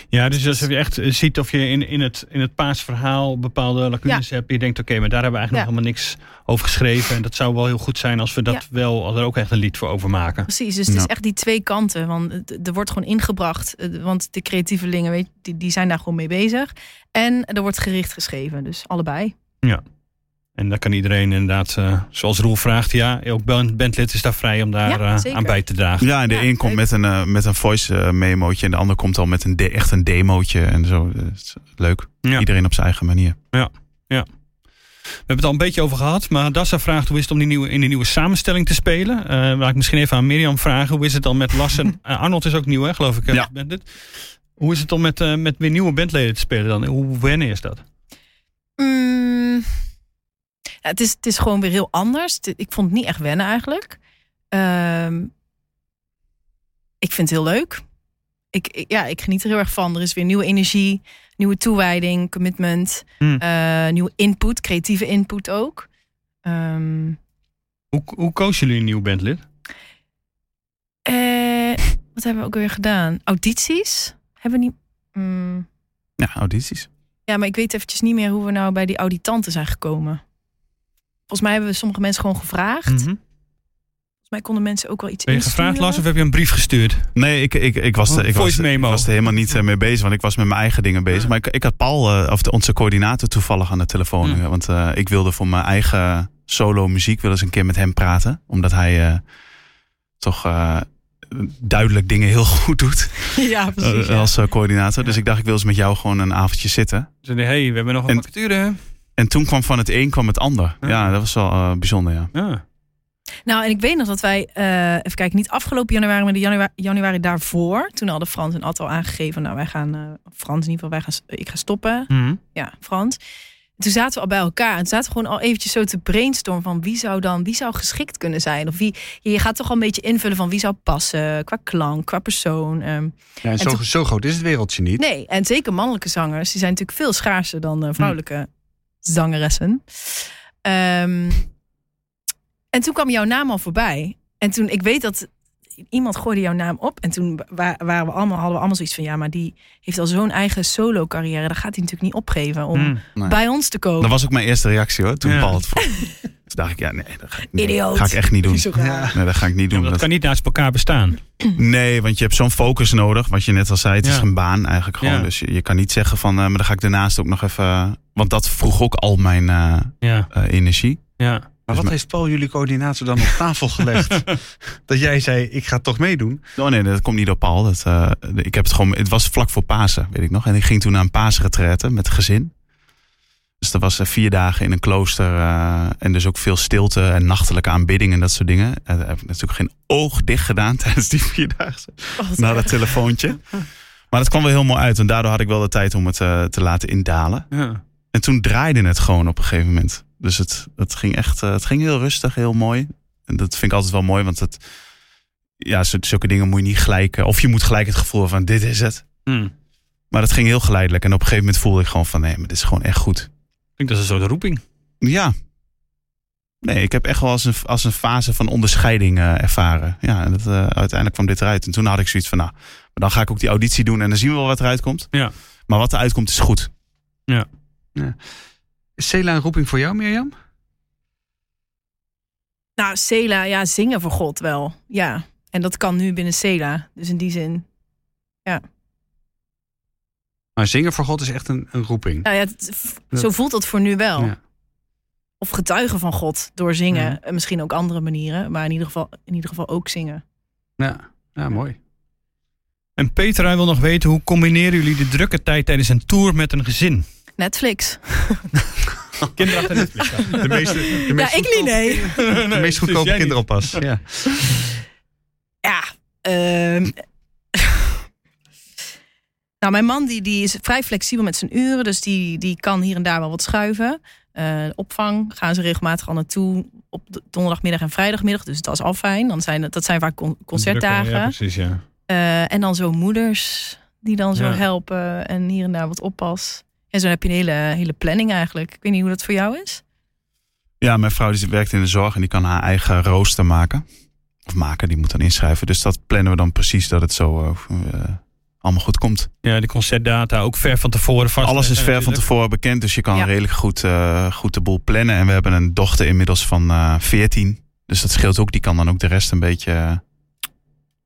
[SPEAKER 2] Ja, dus als je echt eh, ziet of je in, in, het, in het paasverhaal bepaalde lacunes hebt. Je denkt, oké, maar daar hebben we eigenlijk
[SPEAKER 4] Ja.
[SPEAKER 2] nog helemaal niks over geschreven. En dat zou wel heel goed zijn als we dat
[SPEAKER 4] Ja.
[SPEAKER 2] wel, als er ook echt een lied voor overmaken.
[SPEAKER 4] Precies, dus het is
[SPEAKER 8] Ja.
[SPEAKER 4] echt die twee kanten. Want er wordt gewoon ingebracht. eh, Want de creatievelingen, weet, je, die, die zijn daar gewoon mee bezig. En er wordt gericht geschreven. Dus allebei.
[SPEAKER 2] En dan kan iedereen inderdaad, eh, zoals Roel vraagt, ja, ook band- bandlid is daar vrij om daar
[SPEAKER 4] Ja,
[SPEAKER 2] eh, aan bij te dragen.
[SPEAKER 8] Ja, en de
[SPEAKER 4] Ja,
[SPEAKER 8] een komt met een, eh, met een voice memootje en de ander komt al met een de- echt een demootje en zo. Dat is leuk.
[SPEAKER 2] Ja.
[SPEAKER 8] Iedereen op zijn eigen manier.
[SPEAKER 2] We hebben het al een beetje over gehad, maar Dassa vraagt hoe is het om die nieuwe, in die nieuwe samenstelling te spelen. Eh laat ik misschien even aan Mirjam vragen. Hoe is het dan met Lars en [LAUGHS] eh, Arnold is ook nieuw, hè, geloof ik.
[SPEAKER 8] Ja.
[SPEAKER 2] als bandlid. Hoe is het om met, eh, met weer nieuwe bandleden te spelen dan? Hoe wennen is dat?
[SPEAKER 4] Mm, ja, het, is, het is gewoon weer heel anders. Ik vond het niet echt wennen eigenlijk. Ehm, ik vind het heel leuk. Ik, ik- ja, ik geniet er heel erg van. Er is weer nieuwe energie, nieuwe toewijding, commitment,
[SPEAKER 2] Hmm.
[SPEAKER 4] eh, nieuwe input, creatieve input ook. Ehm,
[SPEAKER 2] Hoe, hoe koos jullie een nieuw bandlid?
[SPEAKER 4] eh, wat hebben we ook weer gedaan? Audities? Hebben we niet. Mm,
[SPEAKER 8] Ja, audities.
[SPEAKER 4] ja, maar ik weet eventjes niet meer hoe we nou bij die auditanten zijn gekomen. Volgens mij hebben we sommige mensen gewoon gevraagd.
[SPEAKER 2] Mhm.
[SPEAKER 4] Volgens mij konden mensen ook wel iets
[SPEAKER 2] Ben je
[SPEAKER 4] insturen.
[SPEAKER 2] gevraagd, Lars, of heb je een brief gestuurd?
[SPEAKER 8] Nee, ik, ik, ik, was, er- ik, was, ik was er helemaal niet eh, mee bezig, want ik was met mijn eigen dingen bezig.
[SPEAKER 2] Ja.
[SPEAKER 8] Maar ik, ik had Paul, eh, of de, onze coördinator, toevallig aan de telefoon.
[SPEAKER 2] Hmm.
[SPEAKER 8] eh, Want eh, ik wilde voor mijn eigen solo muziek wel eens een keer met hem praten. Omdat hij eh, toch eh, duidelijk dingen heel [LAUGHS] goed doet
[SPEAKER 4] Ja, precies. ja.
[SPEAKER 8] als eh, coördinator. Dus ik dacht, ik wil eens met jou gewoon een avondje zitten.
[SPEAKER 2] Ze zeiden, hey, we hebben nog een
[SPEAKER 8] En-
[SPEAKER 2] vacature.
[SPEAKER 8] En toen kwam van het een kwam het ander. Ja, dat was wel eh, bijzonder, ja.
[SPEAKER 2] Ja.
[SPEAKER 4] Nou, en ik weet nog dat wij, eh, even kijken, niet afgelopen januari, maar de januari, januari daarvoor. Toen hadden Frans en Ad al aangegeven, nou wij gaan, eh, Frans in ieder geval, wij gaan, ik ga stoppen.
[SPEAKER 2] Mhm.
[SPEAKER 4] Ja, Frans. Toen zaten we al bij elkaar en toen zaten we gewoon al eventjes zo te brainstormen van wie zou dan, wie zou geschikt kunnen zijn? Of wie, je gaat toch al een beetje invullen van wie zou passen qua klank, qua persoon. ehm.
[SPEAKER 5] Ja, en zo,
[SPEAKER 4] toen-
[SPEAKER 5] zo groot is het wereldje niet.
[SPEAKER 4] Nee, en zeker mannelijke zangers, die zijn natuurlijk veel schaarser dan eh, vrouwelijke zangeressen. Ehm, en toen kwam jouw naam al voorbij. En toen, ik weet dat iemand gooide jouw naam op. En toen wa- waren we allemaal, hadden we allemaal zoiets van... ja, maar die heeft al zo'n eigen solo carrière. Dat gaat hij natuurlijk niet opgeven om.
[SPEAKER 8] Nee.
[SPEAKER 4] bij ons te komen.
[SPEAKER 8] Dat was ook mijn eerste reactie hoor, toen
[SPEAKER 2] Ja.
[SPEAKER 8] Paul het vroeg. [LAUGHS] Toen dacht ik, ja, nee, dat ga ik, nee, ga ik echt niet doen.
[SPEAKER 4] Raar.
[SPEAKER 8] Nee, dat ga ik niet
[SPEAKER 2] Ja,
[SPEAKER 8] doen.
[SPEAKER 2] dat
[SPEAKER 8] Dat-
[SPEAKER 2] kan niet naast elkaar bestaan. [CLEARS THROAT]
[SPEAKER 8] Nee, want je hebt zo'n focus nodig. Wat je net al zei, het is
[SPEAKER 2] Ja.
[SPEAKER 8] een baan eigenlijk gewoon.
[SPEAKER 2] Ja.
[SPEAKER 8] Dus je, je kan niet zeggen van, eh, maar dan ga ik daarnaast ook nog even... Want dat vroeg ook al mijn eh,
[SPEAKER 2] Ja,
[SPEAKER 8] eh, energie.
[SPEAKER 2] ja.
[SPEAKER 5] Maar wat
[SPEAKER 8] Dus
[SPEAKER 5] heeft Paul jullie coördinator dan op tafel gelegd? [LAUGHS] dat jij zei, ik ga toch meedoen.
[SPEAKER 8] Oh nee, dat komt niet op Paul. Dat, eh, ik heb het gewoon, het was vlak voor Pasen, weet ik nog. En ik ging toen naar een paasretraite met gezin. Dus dat was vier dagen in een klooster. eh, en dus ook veel stilte en nachtelijke aanbidding en dat soort dingen. En daar heb ik natuurlijk geen oog dicht gedaan [LAUGHS] tijdens die vier dagen. Na dat telefoontje. [LAUGHS] Maar dat kwam wel heel mooi uit. En daardoor had ik wel de tijd om het eh, te laten indalen.
[SPEAKER 2] ja.
[SPEAKER 8] En toen draaide het gewoon op een gegeven moment. Dus het, het ging echt, eh, het ging heel rustig, heel mooi. En dat vind ik altijd wel mooi, want het, ja, zul- zulke dingen moet je niet gelijk, of je moet gelijk het gevoel van dit is het.
[SPEAKER 2] Hm.
[SPEAKER 8] Maar dat ging heel geleidelijk. En op een gegeven moment voelde ik gewoon van nee, maar dit is gewoon echt goed.
[SPEAKER 2] Ik denk dat is een soort roeping.
[SPEAKER 8] Ja. Nee, ik heb echt wel als een, als een fase van onderscheiding eh, ervaren. Ja, en dat, eh, uiteindelijk kwam dit eruit. En toen had ik zoiets van, nou, dan ga ik ook die auditie doen en dan zien we wel wat eruit komt.
[SPEAKER 2] Ja.
[SPEAKER 8] Maar wat eruit komt is goed.
[SPEAKER 5] Is Cela een roeping voor jou, Mirjam?
[SPEAKER 4] Nou, Cela, ja, zingen voor God wel. Ja, en dat kan nu binnen Cela. Dus in die zin.
[SPEAKER 5] Maar zingen voor God is echt een, een roeping.
[SPEAKER 4] Nou ja, het- zo voelt dat voor nu wel.
[SPEAKER 5] Ja.
[SPEAKER 4] Of getuigen van God door zingen. En misschien ook andere manieren. Maar in ieder geval, in ieder geval ook zingen.
[SPEAKER 5] Ja, ja mooi.
[SPEAKER 2] En Petra wil nog weten, hoe combineren jullie de drukke tijd tijdens een tour met een gezin?
[SPEAKER 4] Netflix. [LAUGHS]
[SPEAKER 2] Kinderen achter Netflix.
[SPEAKER 5] De meeste, de
[SPEAKER 4] Ja, ik niet, nee. [LAUGHS]
[SPEAKER 5] De meest goedkope kinderoppas. Ja. [LAUGHS]
[SPEAKER 4] Ja, ehm. nou, mijn man die, die is vrij flexibel met zijn uren. Dus die, die kan hier en daar wel wat schuiven. Eh, opvang gaan ze regelmatig al naartoe op de donderdagmiddag en vrijdagmiddag. Dus dat is al fijn. Dan zijn, dat zijn vaak con- concertdagen.
[SPEAKER 2] Ja, precies, ja.
[SPEAKER 4] Eh, en dan zo moeders die dan zo
[SPEAKER 2] Ja.
[SPEAKER 4] helpen en hier en daar wat oppas. En zo heb je een hele, hele planning eigenlijk. Ik weet niet hoe dat voor jou is.
[SPEAKER 8] Ja, mijn vrouw die werkt in de zorg en die kan haar eigen rooster maken. Of maken, die moet dan inschrijven. Dus dat plannen we dan precies dat het zo eh, eh, allemaal goed komt.
[SPEAKER 2] Ja, de concertdata ook ver van tevoren vast.
[SPEAKER 8] Alles is ver van tevoren bekend, dus je kan
[SPEAKER 4] Ja.
[SPEAKER 8] redelijk goed, eh, goed de boel plannen. En we hebben een dochter inmiddels van eh 14. Dus dat scheelt ook. Die kan dan ook de rest een beetje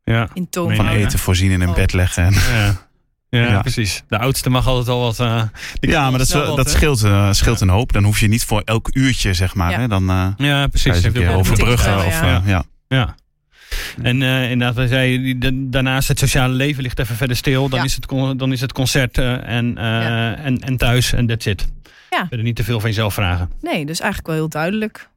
[SPEAKER 2] Ja.
[SPEAKER 4] In toon
[SPEAKER 8] van eten voorzien en in
[SPEAKER 4] Oh.
[SPEAKER 8] bed leggen. En,
[SPEAKER 2] Ja. Ja,
[SPEAKER 8] Ja.
[SPEAKER 2] precies. De oudste mag altijd al wat. eh, kan
[SPEAKER 8] ja, maar dat, wel-
[SPEAKER 2] wat,
[SPEAKER 8] dat scheelt, eh, scheelt een hoop. Dan hoef je niet voor elk uurtje, zeg maar.
[SPEAKER 4] Ja.
[SPEAKER 8] Hè, dan eh
[SPEAKER 2] Ja, precies.
[SPEAKER 8] je een overbruggen. Of,
[SPEAKER 4] ja.
[SPEAKER 8] ja.
[SPEAKER 2] Ja. En eh, inderdaad, wij zeiden, daarnaast het sociale leven ligt even verder stil. Dan,
[SPEAKER 4] Ja.
[SPEAKER 2] is, het, con- dan is het concert eh, en, eh,
[SPEAKER 4] Ja.
[SPEAKER 2] en, en thuis en that's it.
[SPEAKER 4] Ja.
[SPEAKER 2] Verder niet te veel van jezelf vragen.
[SPEAKER 4] Nee, dus eigenlijk wel heel duidelijk.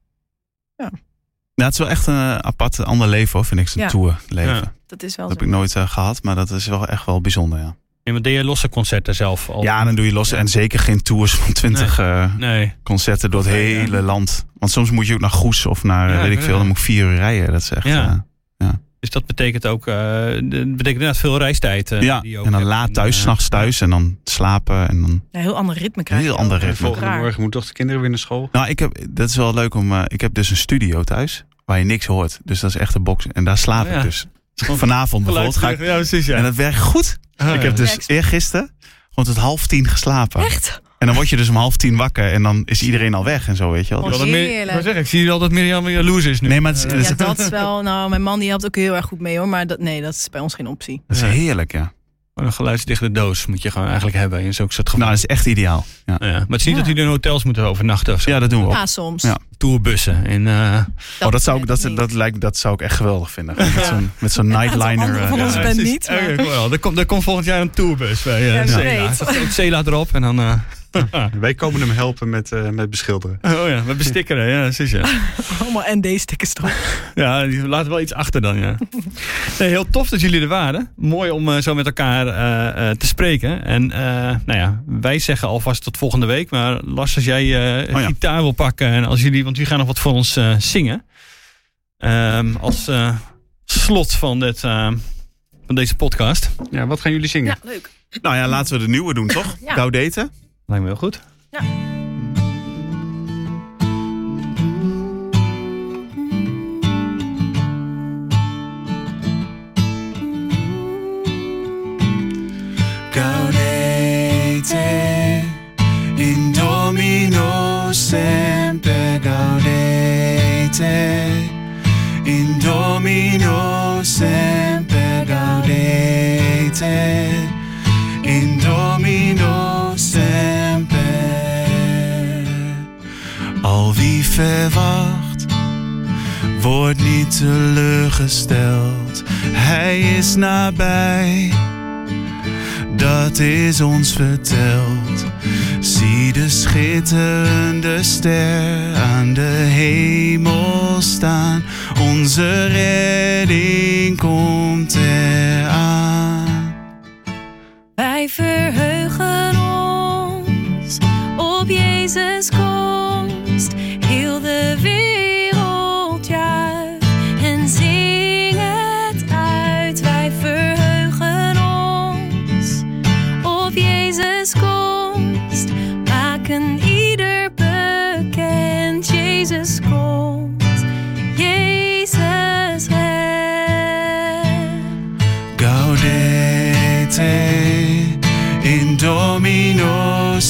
[SPEAKER 8] Ja, het is wel echt een apart ander leven, hoor, vind ik, zo'n
[SPEAKER 4] Ja.
[SPEAKER 8] tourleven.
[SPEAKER 2] Ja.
[SPEAKER 4] Dat is wel
[SPEAKER 8] Dat
[SPEAKER 4] zo.
[SPEAKER 8] heb ik nooit eh, gehad, maar dat is wel echt wel bijzonder, ja.
[SPEAKER 2] En wat deed je losse concerten zelf al?
[SPEAKER 8] Ja, dan doe je los.
[SPEAKER 2] Ja.
[SPEAKER 8] En zeker geen tours van 20 eh,
[SPEAKER 2] Nee.
[SPEAKER 8] concerten door het
[SPEAKER 2] Nee, ja.
[SPEAKER 8] hele land. Want soms moet je ook naar Goes of naar, eh,
[SPEAKER 2] Ja,
[SPEAKER 8] weet ik
[SPEAKER 2] ja.
[SPEAKER 8] veel, dan moet ik vier uur rijden. Dat is echt...
[SPEAKER 2] Ja.
[SPEAKER 8] eh,
[SPEAKER 2] Dus dat betekent ook, eh, de- betekent inderdaad veel reistijd. eh,
[SPEAKER 8] ja,
[SPEAKER 2] die ook
[SPEAKER 8] en dan laat thuis,
[SPEAKER 2] eh,
[SPEAKER 8] s'nachts thuis en dan slapen. En dan...
[SPEAKER 4] Een heel ander ritme krijg
[SPEAKER 8] Heel
[SPEAKER 4] je
[SPEAKER 8] ander ritme.
[SPEAKER 5] Volgende
[SPEAKER 4] Raar.
[SPEAKER 5] morgen moeten toch de kinderen weer naar school?
[SPEAKER 8] Nou, ik heb, dat is wel leuk om... eh, ik heb dus een studio thuis waar je niks hoort. Dus dat is echt een box. En daar slaap
[SPEAKER 2] Oh, ja.
[SPEAKER 8] ik dus. [LAUGHS] Vanavond bijvoorbeeld ga ik...
[SPEAKER 2] Ja, precies. Ja.
[SPEAKER 8] En dat werkt goed.
[SPEAKER 2] Ah,
[SPEAKER 8] ik heb dus eergisteren gewoon tot half tien geslapen.
[SPEAKER 4] Echt?
[SPEAKER 8] En dan word je dus om half tien wakker en dan is iedereen al weg en zo, weet je wel.
[SPEAKER 4] Oh,
[SPEAKER 8] Dus-
[SPEAKER 2] Wel
[SPEAKER 4] heerlijk.
[SPEAKER 2] Ik zie al dat Mirjam weer jaloers is nu.
[SPEAKER 8] Nee, maar het is, het
[SPEAKER 4] dat is wel. Nou, mijn man die helpt ook heel erg goed mee hoor. Maar dat, nee, dat is bij ons geen optie.
[SPEAKER 8] dat is heerlijk, ja.
[SPEAKER 2] Een geluidsdichte doos moet je gewoon eigenlijk hebben. In zo'n soort geval.
[SPEAKER 8] Nou, dat is echt ideaal. Ja,
[SPEAKER 2] ja. Maar het is niet
[SPEAKER 4] Ja.
[SPEAKER 2] dat jullie in hotels moeten overnachten of zo.
[SPEAKER 8] ja dat doen we ook.
[SPEAKER 4] Ja, soms.
[SPEAKER 8] Ja.
[SPEAKER 2] Tourbussen. En, eh,
[SPEAKER 8] oh, dat zou, ik, dat, dat, lijkt, dat zou ik echt geweldig vinden. Met zo'n met zo'n nightliner.
[SPEAKER 4] van
[SPEAKER 8] eh,
[SPEAKER 4] ons
[SPEAKER 8] ja.
[SPEAKER 4] band
[SPEAKER 2] precies.
[SPEAKER 4] niet, maar-.
[SPEAKER 2] Er, komt, er komt volgend jaar een tourbus bij
[SPEAKER 4] Ja,
[SPEAKER 2] uh, ook Cela erop en dan... eh, [LAUGHS]
[SPEAKER 5] Wij komen hem helpen met, eh, met beschilderen.
[SPEAKER 2] Oh ja, met bestikkeren. Ja, precies ja. [LAUGHS]
[SPEAKER 9] Allemaal ND-stickers erop.
[SPEAKER 2] Ja, die laten wel iets achter dan, ja. Nee, heel tof dat jullie er waren. Mooi om eh, zo met elkaar eh, eh, te spreken. En eh, nou ja, wij zeggen alvast tot volgende week. Maar Lars, als jij eh
[SPEAKER 10] Oh ja.
[SPEAKER 2] gitaar wil pakken en als jullie, want jullie gaan nog wat voor ons eh, zingen. Ehm, als eh, slot van, dit, eh, van deze podcast.
[SPEAKER 5] Ja, wat gaan jullie zingen?
[SPEAKER 9] Ja, leuk.
[SPEAKER 10] Nou ja, laten we de nieuwe doen, toch?
[SPEAKER 9] Ja.
[SPEAKER 10] Gaudete.
[SPEAKER 2] Lijkt me heel goed.
[SPEAKER 8] Gaudete in Domino semper gaudete in Domino semper verwacht wordt niet teleurgesteld Hij is nabij dat is ons verteld. Zie de schitterende ster aan de hemel staan. Onze redding komt eraan.
[SPEAKER 4] Wij verheugen ons op Jezus komst.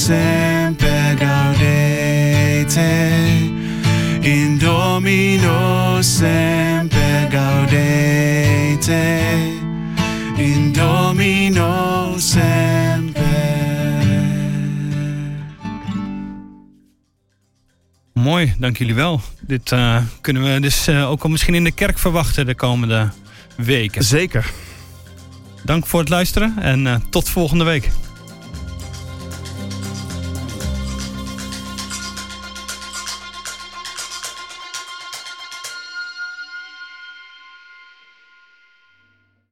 [SPEAKER 8] Semper gaudete. In Domino semper gaudete. In Domino semper.
[SPEAKER 2] Mooi, dank jullie wel. Dit eh, kunnen we dus eh, ook al misschien in de kerk verwachten de komende weken.
[SPEAKER 10] Zeker.
[SPEAKER 2] Dank voor het luisteren en eh, tot volgende week.